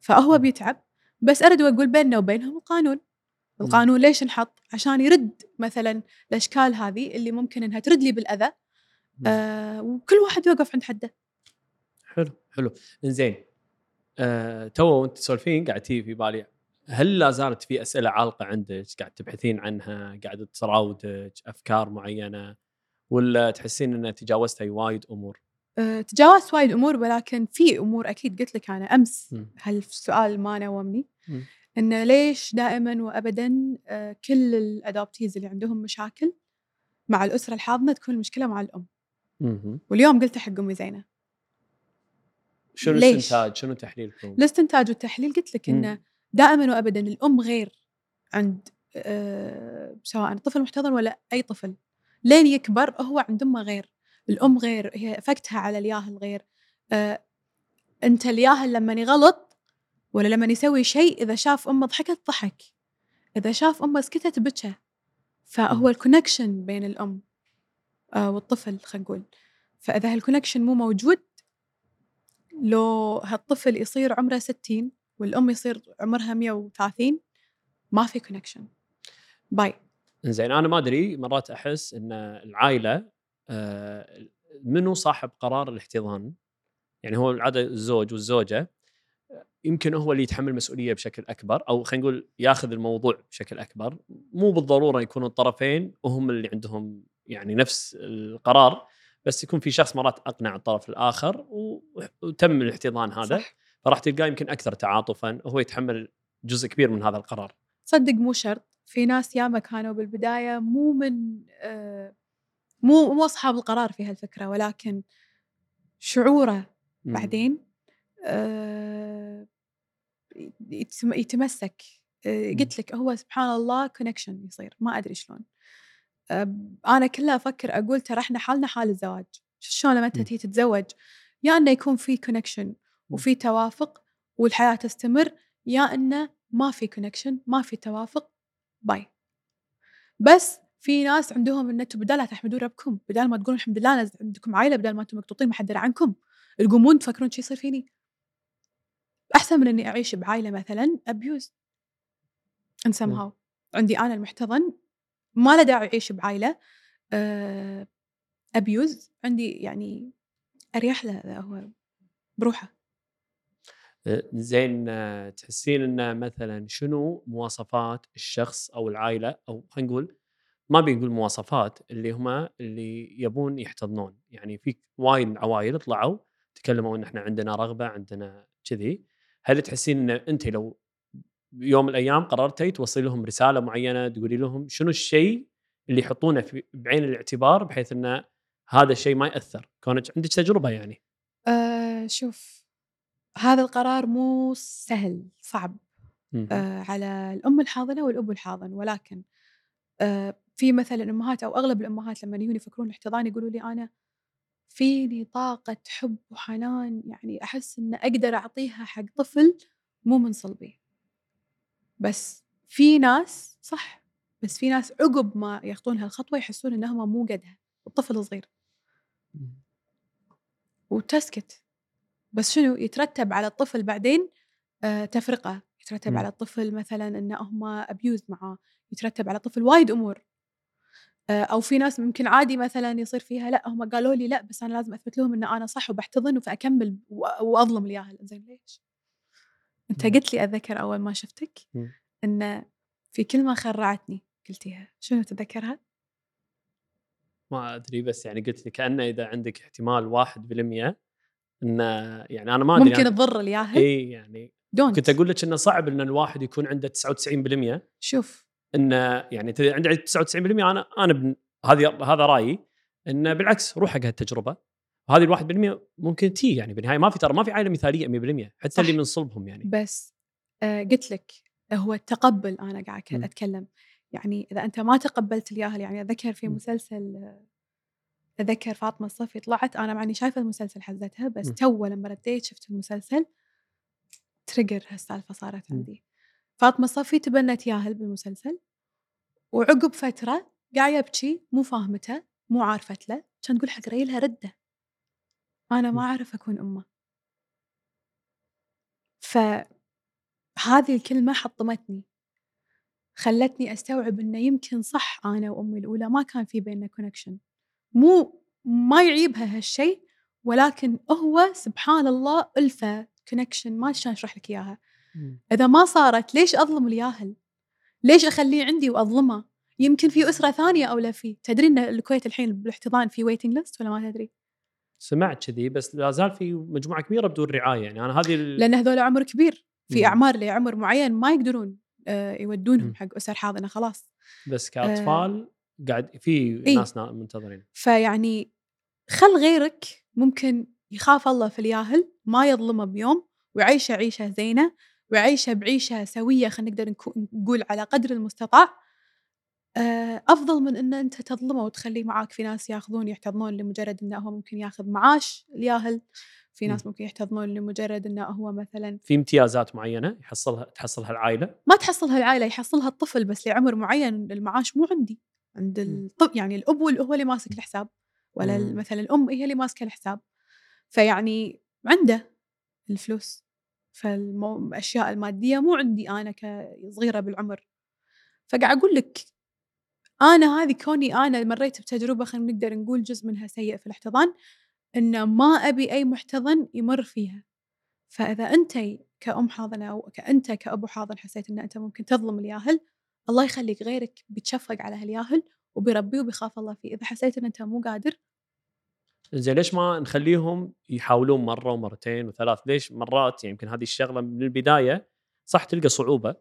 فهو بيتعب بس أرد وأقول بيننا وبينهم القانون. القانون ليش انحط عشان يرد مثلا الأشكال هذه اللي ممكن إنها ترد لي بالأذى. آه وكل واحد يوقف عند حده. حلو حلو. زين آه تو وأنت تسولفين قاعد تيجي في بالي هل لا زالت في أسئلة عالقة عندك؟ قاعد تبحثين عنها قاعد تراودك أفكار معينة ولا تحسين ان تجاوزتي وايد أمور؟ آه تجاوزت وايد أمور ولكن في أمور أكيد قلت لك أنا أمس. هالسؤال ما نومني. انه ليش دائما وابدا آه كل الأدابتيز اللي عندهم مشاكل مع الأسرة الحاضنة تكون المشكلة مع الأم. واليوم قلت حق أمي زينة شنو ليش؟ استنتاج شنو تحليلكم؟ الاستنتاج والتحليل قلت لك. إنه دائما وابدا الأم غير عند آه سواء طفل محتضن ولا أي طفل لين يكبر هو عند أمه غير الأم غير هي افكتها على الياهل غير. آه أنت الياهل لما يغلط ولا لما يسوي شيء إذا شاف أمه ضحكت ضحك. إذا شاف أمه سكتت بكى. فهو. ال connection بين الأم آه والطفل خلينا نقول. فإذا هال connection مو موجود لو هالطفل يصير عمره 60 والأم يصير عمرها 130 ما في connection bye زين أنا ما أدري مرات أحس إن العائلة منو صاحب قرار الاحتضان؟ يعني هو العاده الزوج والزوجة آه، يمكن هو اللي يتحمل مسؤوليه بشكل أكبر أو خلينا نقول ياخذ الموضوع بشكل أكبر. مو بالضرورة يكونوا الطرفين وهم اللي عندهم يعني نفس القرار بس يكون في شخص مرات أقنع الطرف الآخر و- وتم الاحتضان هذا صح. فراح تلقاه يمكن أكثر تعاطفا وهو يتحمل جزء كبير من هذا القرار. صدق مو شرط في ناس ياما كانوا بالبداية مو من آه مو مو أصحاب القرار في هالفكرة ولكن شعوره مم. بعدين آه يتم- يتمسك آه مم. قلت لك هو سبحان الله connection يصير ما أدري شلون آه أنا كلها أفكر أقول ترى إحنا حالنا حال الزواج شلون لما انت مم. تيجي تتزوج يا إنه يكون في connection وفي توافق والحياة تستمر يا إنه ما في connection ما في توافق bye بس في ناس عندهم ان أنتم بدال لا تحمدون ربكم بدال ما تقولون الحمد لله عندكم عائلة بدال ما أنتم مقطوطين ما حد درى عنكم تقومون تفكرون شو يصير فيني. أحسن من إني أعيش بعائلة مثلا abuse in somehow عندي أنا المحتضن ما له داعي اعيش بعائلة abuse عندي يعني أريح له هو بروحه. زين آه، تحسين انه مثلا شنو مواصفات الشخص أو العائلة أو خلينا نقول ما بنقول مواصفات اللي هم اللي يبون يحتضنون. يعني في وايد عوائل طلعوا تكلموا إن إحنا عندنا رغبة عندنا كذي. هل تحسين إن أنت لو يوم من الأيام قررتي توصلي لهم رسالة معينة تقولي لهم شنو الشيء اللي يحطونه في بعين الاعتبار بحيث إن هذا الشيء ما يأثر؟ كونك عندك تجربة يعني. أه شوف هذا القرار مو سهل صعب. آه، على الأم الحاضنة والأب الحاضن. ولكن آه، في مثلا أمهات أو أغلب الأمهات لما يجون يفكرون الاحتضان يقولوا لي أنا فيني طاقة حب وحنان يعني أحس إن أقدر أعطيها حق طفل مو من صلبي. بس في ناس صح بس في ناس عقب ما يأخذون هالخطوة يحسون إنهم مو قدها الطفل صغير. وتسكت. بس شنو؟ يترتب على الطفل بعدين آه تفرقة. يترتب. على الطفل مثلا إن هم ابيوز معاه. يترتب على الطفل وايد أمور. أو في ناس ممكن عادي مثلا يصير فيها لا هم قالوا لي لا بس أنا لازم أثبت لهم إن أنا صح وبحتضن فأكمل وأظلم الياهل زين ليش؟ أنت. قلت لي اتذكر أول ما شفتك. إن في كلمه خرعتني قلتيها شنو تتذكرها؟ ما أدري بس يعني قلت لي كأنه إذا عندك احتمال 1% انه يعني أنا ما أدري ممكن تضر الياهل إي يعني كنت أقول لك إنه صعب إن الواحد يكون عنده 99% شوف انه يعني عندي 99% أنا أنا هذه هذا رأيي انه بالعكس روح حق هالتجربة وهذه ال 1% ممكن تي يعني بالنهاية ما في ترى ما في عائلة مثالية 100% حتى صح. اللي من صلبهم يعني بس آه قلت لك هو التقبل أنا قاعد. أتكلم يعني إذا أنت ما تقبلت الياهل يعني أتذكر في مم. مسلسل أتذكر فاطمة الصفي طلعت أنا معني شايفة المسلسل حزتها بس. تو لما رديت شفت المسلسل trigger هالسالفة صارت. عندي فاطمة الصفي تبنت ياهل بالمسلسل وعقب فترة قاعد يبكي مو فاهمته مو عارفت له كان تقول حق ريلها رده أنا ما مم. أعرف أكون أمه فهذه الكلمة حطمتني خلتني أستوعب إنه يمكن صح أنا وأمي الأولى ما كان في بيننا connection مو ما يعيبها هالشيء ولكن هو سبحان الله ألفة connection ما شلون اشرح لك إياها مم. إذا ما صارت ليش أظلم الياهل؟ ليش أخليه عندي وأظلمه؟ يمكن في أسرة ثانية اولى فيه تدري إن الكويت الحين بالاحتضان في waiting list ولا ما تدري؟ سمعت كذي بس لا زال في مجموعة كبيرة بدون رعاية. يعني أنا هذه ال- لأن هذول عمر كبير. في مم. أعمار لعمر معين ما يقدرون آه، يودونهم مم. حق أسر حاضنة خلاص. بس كأطفال قاعد في إي. ناس نا- منتظرين. فيعني خل غيرك ممكن يخاف الله في الياهل ما يظلمه بيوم ويعيشه عيشة زينة ويعيشه بعيشة سوية خلينا نقدر نقول على قدر المستطاع آه، أفضل من أن أنت تظلمه وتخليه معاك. في ناس ياخذون يحتضنون لمجرد أنه هو ممكن ياخذ معاش الياهل. في ناس ممكن يحتضنون لمجرد أنه هو مثلا في امتيازات معينة يحصلها تحصلها العائلة؟ ما تحصلها العائلة يحصلها الطفل بس لعمر معين. المعاش مو عندي. عند الطفل يعني الأب هو اللي ماسك الحساب ولا. مثلا الأم هي اللي ماسكة الحساب. فيعني عنده الفلوس. فالأشياء المادية مو عندي أنا كصغيرة بالعمر. فقاعد أقول لك أنا هذه كوني أنا مريت بتجربة خلينا نقدر نقول جزء منها سيء في الاحتضان إن ما أبي أي محتضن يمر فيها. فإذا أنت كأم حاضنة أو كأنت كأبو حاضن حسيت إن أنت ممكن تظلم الياهل الله يخليك غيرك بيتشفق على هالياهل وبيربيه وبيخاف الله فيه. إذا حسيت إن أنت مو قادر زين ليش ما نخليهم يحاولون مرة ومرتين وثلاث؟ ليش مرات؟ يعني يمكن هذه الشغلة من البداية صح تلقى صعوبة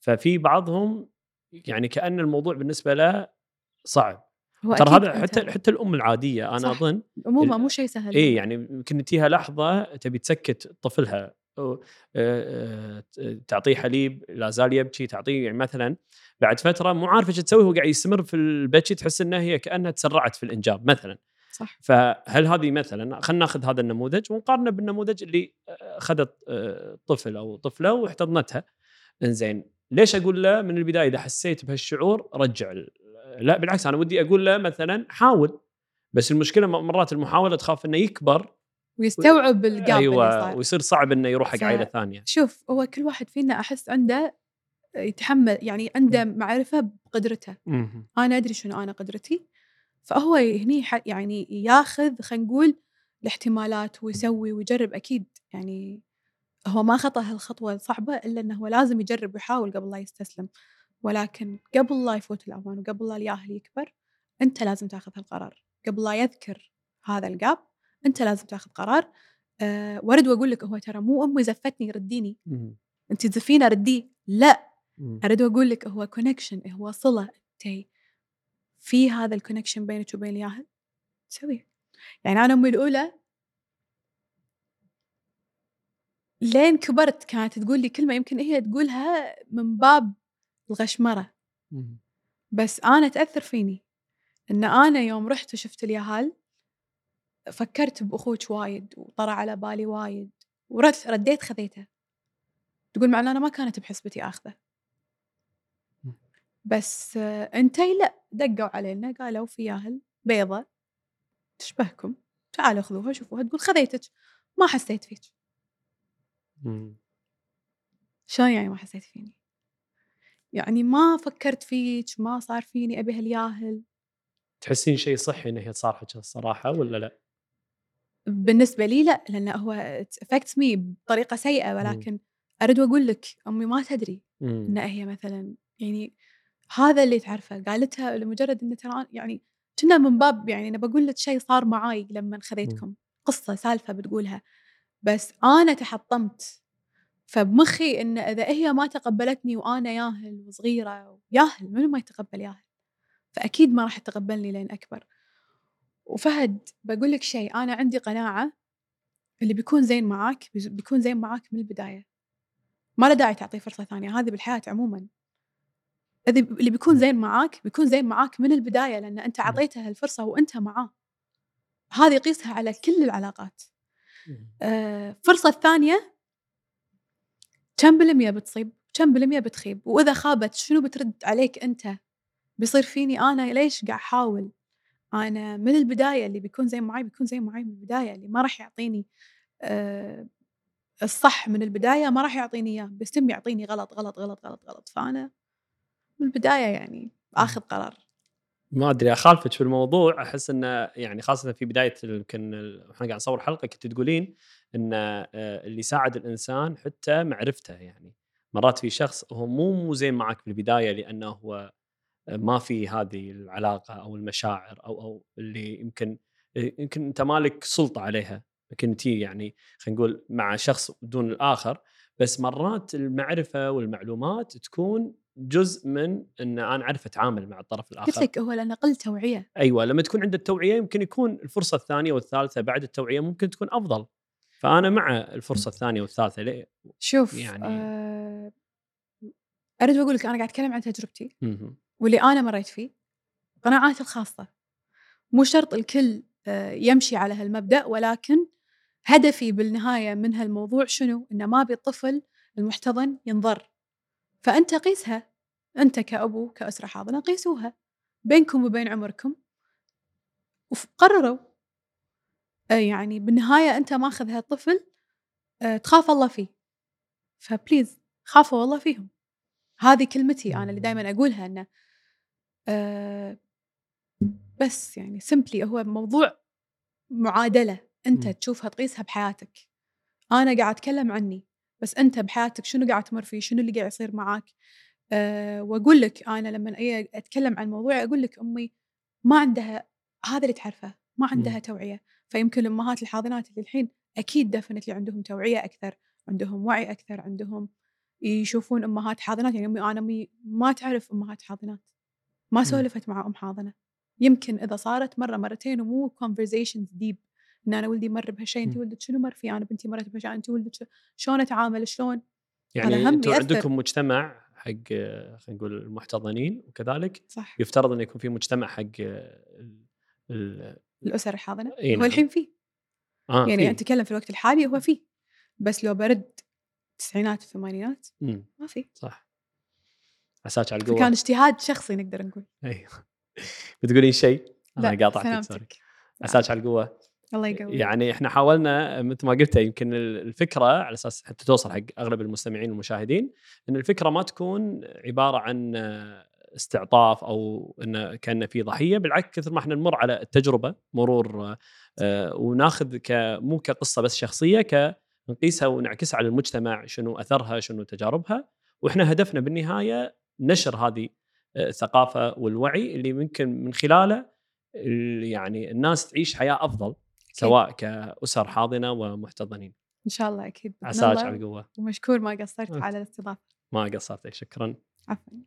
ففي بعضهم يعني كأن الموضوع بالنسبة له صعب. ترى هذا حتى حتى الأم العادية أنا صح. أظن عموما ال- مو شيء سهل. اي يعني يمكن تجيها لحظة تبي تسكت طفلها آه، آه، تعطيه حليب لا زال يبكي تعطيه يعني مثلا بعد فترة مو عارفه إيش تسوي هو قاعد يستمر في البكي تحس إنها هي كأنها تسرعت في الإنجاب مثلا. صح. فهل هذه مثلا خلينا ناخذ هذا النموذج ونقارنه بالنموذج اللي أخذت آه، طفل أو طفلة واحتضنتها. إنزين ليش أقول له من البداية إذا حسيت بهالشعور رجع لا بالعكس أنا ودي أقول له مثلا حاول. بس المشكلة مرات المحاولة تخاف إنه يكبر. ويستوعب الجاب اللي أيوه صار ويصير صعب إنه يروح حق عائله ثانية. شوف هو كل واحد فينا أحس عنده يتحمل يعني عنده معرفة بقدرته. أنا أدري شنو أنا قدرتي. فهو هني يعني ياخذ خلينا نقول الاحتمالات ويسوي ويجرب أكيد. يعني هو ما خطأ هالخطوة الصعبه إلا إنه هو لازم يجرب ويحاول قبل لا يستسلم. ولكن قبل لا يفوت الأوان وقبل لا الياهل يكبر أنت لازم تاخذ هالقرار. قبل لا يكبر هذا ال gap أنت لازم تاخذ قرار. أه وأرد وأقول لك هو ترى مو امي زفتني رديني. أنت تزفينه رديه لا. مهم. اريد أقول لك هو connection هو صلة انت في هذا ال connection بينك وبين الياهل تسويه يعني أنا أمي الأولى لين كبرت كانت تقول لي كلمة يمكن هي تقولها من باب الغشمرة. بس أنا تأثر فيني. إن أنا يوم رحت وشفت الياهل فكرت بأخوك وايد وطرى على بالي وايد ورد رديت خذيته. تقول مع إن أنا ما كانت بحسبتي آخذه. بس آه، أنتي لا. دقوا علينا قالوا في ياهل بيضة تشبهكم تعالوا خذوها شوفوها تقول خذيتك ما حسيت فيك. شلون يعني ما حسيت فيني يعني ما فكرت فيك ما صار فيني أبي هالياهل تحسين شيء صحي انه هي تصارحك الصراحة ولا لا؟ بالنسبة لي لا لأن هو affect me بطريقة سيئة ولكن أريد أقول لك أمي ما تدري مم. إن هي مثلا يعني هذا اللي تعرفه. قالتها لمجرد إن ترى يعني كنا من باب يعني أنا بقول لك شيء صار معاي لما خذيتكم. قصة سالفة بتقولها. بس أنا تحطمت. فبمخي إن إذا هي ما تقبلتني وأنا ياهل وصغيرة ياهل منو ما يتقبل ياهل؟ فأكيد ما راح تتقبلني لين أكبر. وفهد بقول لك شيء أنا عندي قناعة اللي بيكون زين معاك بيكون زين معاك من البداية. ما له داعي تعطيه فرصة ثانية. هذه بالحياة عموما. اللي بيكون زين معاك بيكون زين معاك من البداية لأن أنت عطيته الفرصة وأنت معاه. هذه قيسها على كل العلاقات. آه، الفرصة الثانية كم بالمية بتصيب؟ كم بالمية بتخيب؟ وإذا خابت شنو بترد عليك أنت؟ بيصير فيني أنا ليش قاعد أحاول؟ أنا من البداية اللي بيكون زين معي بيكون زين معي من البداية اللي ما راح يعطيني آه الصح من البداية ما راح يعطيني إياه بيتم يعطيني غلط غلط غلط غلط غلط. فأنا من البداية يعني آخذ قرار. ما أدري أخالفك في الموضوع أحس انه يعني خاصة في بداية يمكن إحنا قاعد نصور حلقة كنت تقولين إن آه، اللي يساعد الإنسان حتى معرفته يعني. مرات في شخص هو مو مو زين معك في البداية لأنه هو ما في هذه العلاقة أو المشاعر أو أو اللي يمكن يمكن أنت مالك سلطة عليها. يمكن انت يعني خلينا نقول مع شخص دون الآخر بس مرات المعرفة والمعلومات تكون جزء من إن أنا أعرف أتعامل مع الطرف الآخر. قلت لك هو لأن قل توعية. أيوه لما تكون عند التوعيه يمكن يكون الفرصة الثانية والثالثة بعد التوعية ممكن تكون أفضل. فأنا مع الفرصة الثانية والثالثة ليه؟ شوف يعني- آه أريد أقول لك أنا قاعد أتكلم عن تجربتي. واللي أنا مريت فيه قناعاتي الخاصة. مو شرط الكل آه، يمشي على هالمبدأ ولكن هدفي بالنهاية من هالموضوع شنو؟ إن ما أبي الطفل المحتضن ينضر. فأنت قيسها. أنت كأبو كأسرة حاضنة قيسوها بينكم وبين عمركم. وقرروا آه، يعني بالنهاية أنت ماخذ هالطفل آه، تخاف الله فيه. فبليز خافوا والله فيهم. هذه كلمتي أنا اللي دائما أقولها أنه آه، بس يعني سمبلي هو موضوع معادلة. أنت. تشوفها تقيسها بحياتك. أنا قاعد أتكلم عني. بس أنت بحياتك شنو قاعد تمر فيه؟ شنو اللي قاعد يصير معاك؟ أه وأقول لك أنا لما أي أتكلم عن موضوعي أقول لك أمي ما عندها هذا اللي تعرفه ما عندها مم. توعية. فيمكن الأمهات الحاضنات اللي الحين أكيد definitely عندهم توعية أكثر عندهم وعي أكثر عندهم يشوفون أمهات حاضنات. يعني أمي أنا أمي ما تعرف أمهات حاضنات. ما. سولفت مع أم حاضنة. يمكن إذا صارت مرة مرتين ومو conversations deep إن أنا ولدي مر بهالشيء انت مم. ولدك شنو مر فيه؟ أنا بنتي مرت بهالشيء انت ولدك شلون اتعامل شلون؟ يعني أنتم. عندكم مجتمع حق آه، خلينا نقول المحتضنين وكذلك صح. يفترض انه يكون في مجتمع حق آه، ال- ال- الاسر الحاضنة؟ إي هو نعم. الحين فيه. آه يعني. اتكلم في الوقت الحالي هو فيه. بس لو برد التسعينات الثمانينات مم. ما في صح. عساك على القوة. فكان اجتهاد شخصي نقدر نقول. أيوه. بتقولين شيء؟ أنا قاطعتك سوري عساك على القوة. الله يقوي يعني إحنا حاولنا مثل ما قلت يمكن الفكرة على أساس حتى توصل حق أغلب المستمعين والمشاهدين إن الفكرة ما تكون عبارة عن استعطاف أو انه كان في ضحية بالعكس كثر ما إحنا نمر على التجربه مرور آه، وناخذ مو كقصة بس شخصية ك نقيسها ونعكسها على المجتمع شنو أثرها شنو تجاربها. وإحنا هدفنا بالنهاية نشر هذه آه، الثقافة والوعي اللي ممكن من خلاله ال- يعني الناس تعيش حياة أفضل. سواء كأسر حاضنة ومحتضنين. إن شاء الله أكيد. بإذن عساك. على القوة. ومشكور ما قصرت. على الاستضافة. ما قصرتك. شكرا. عفوا.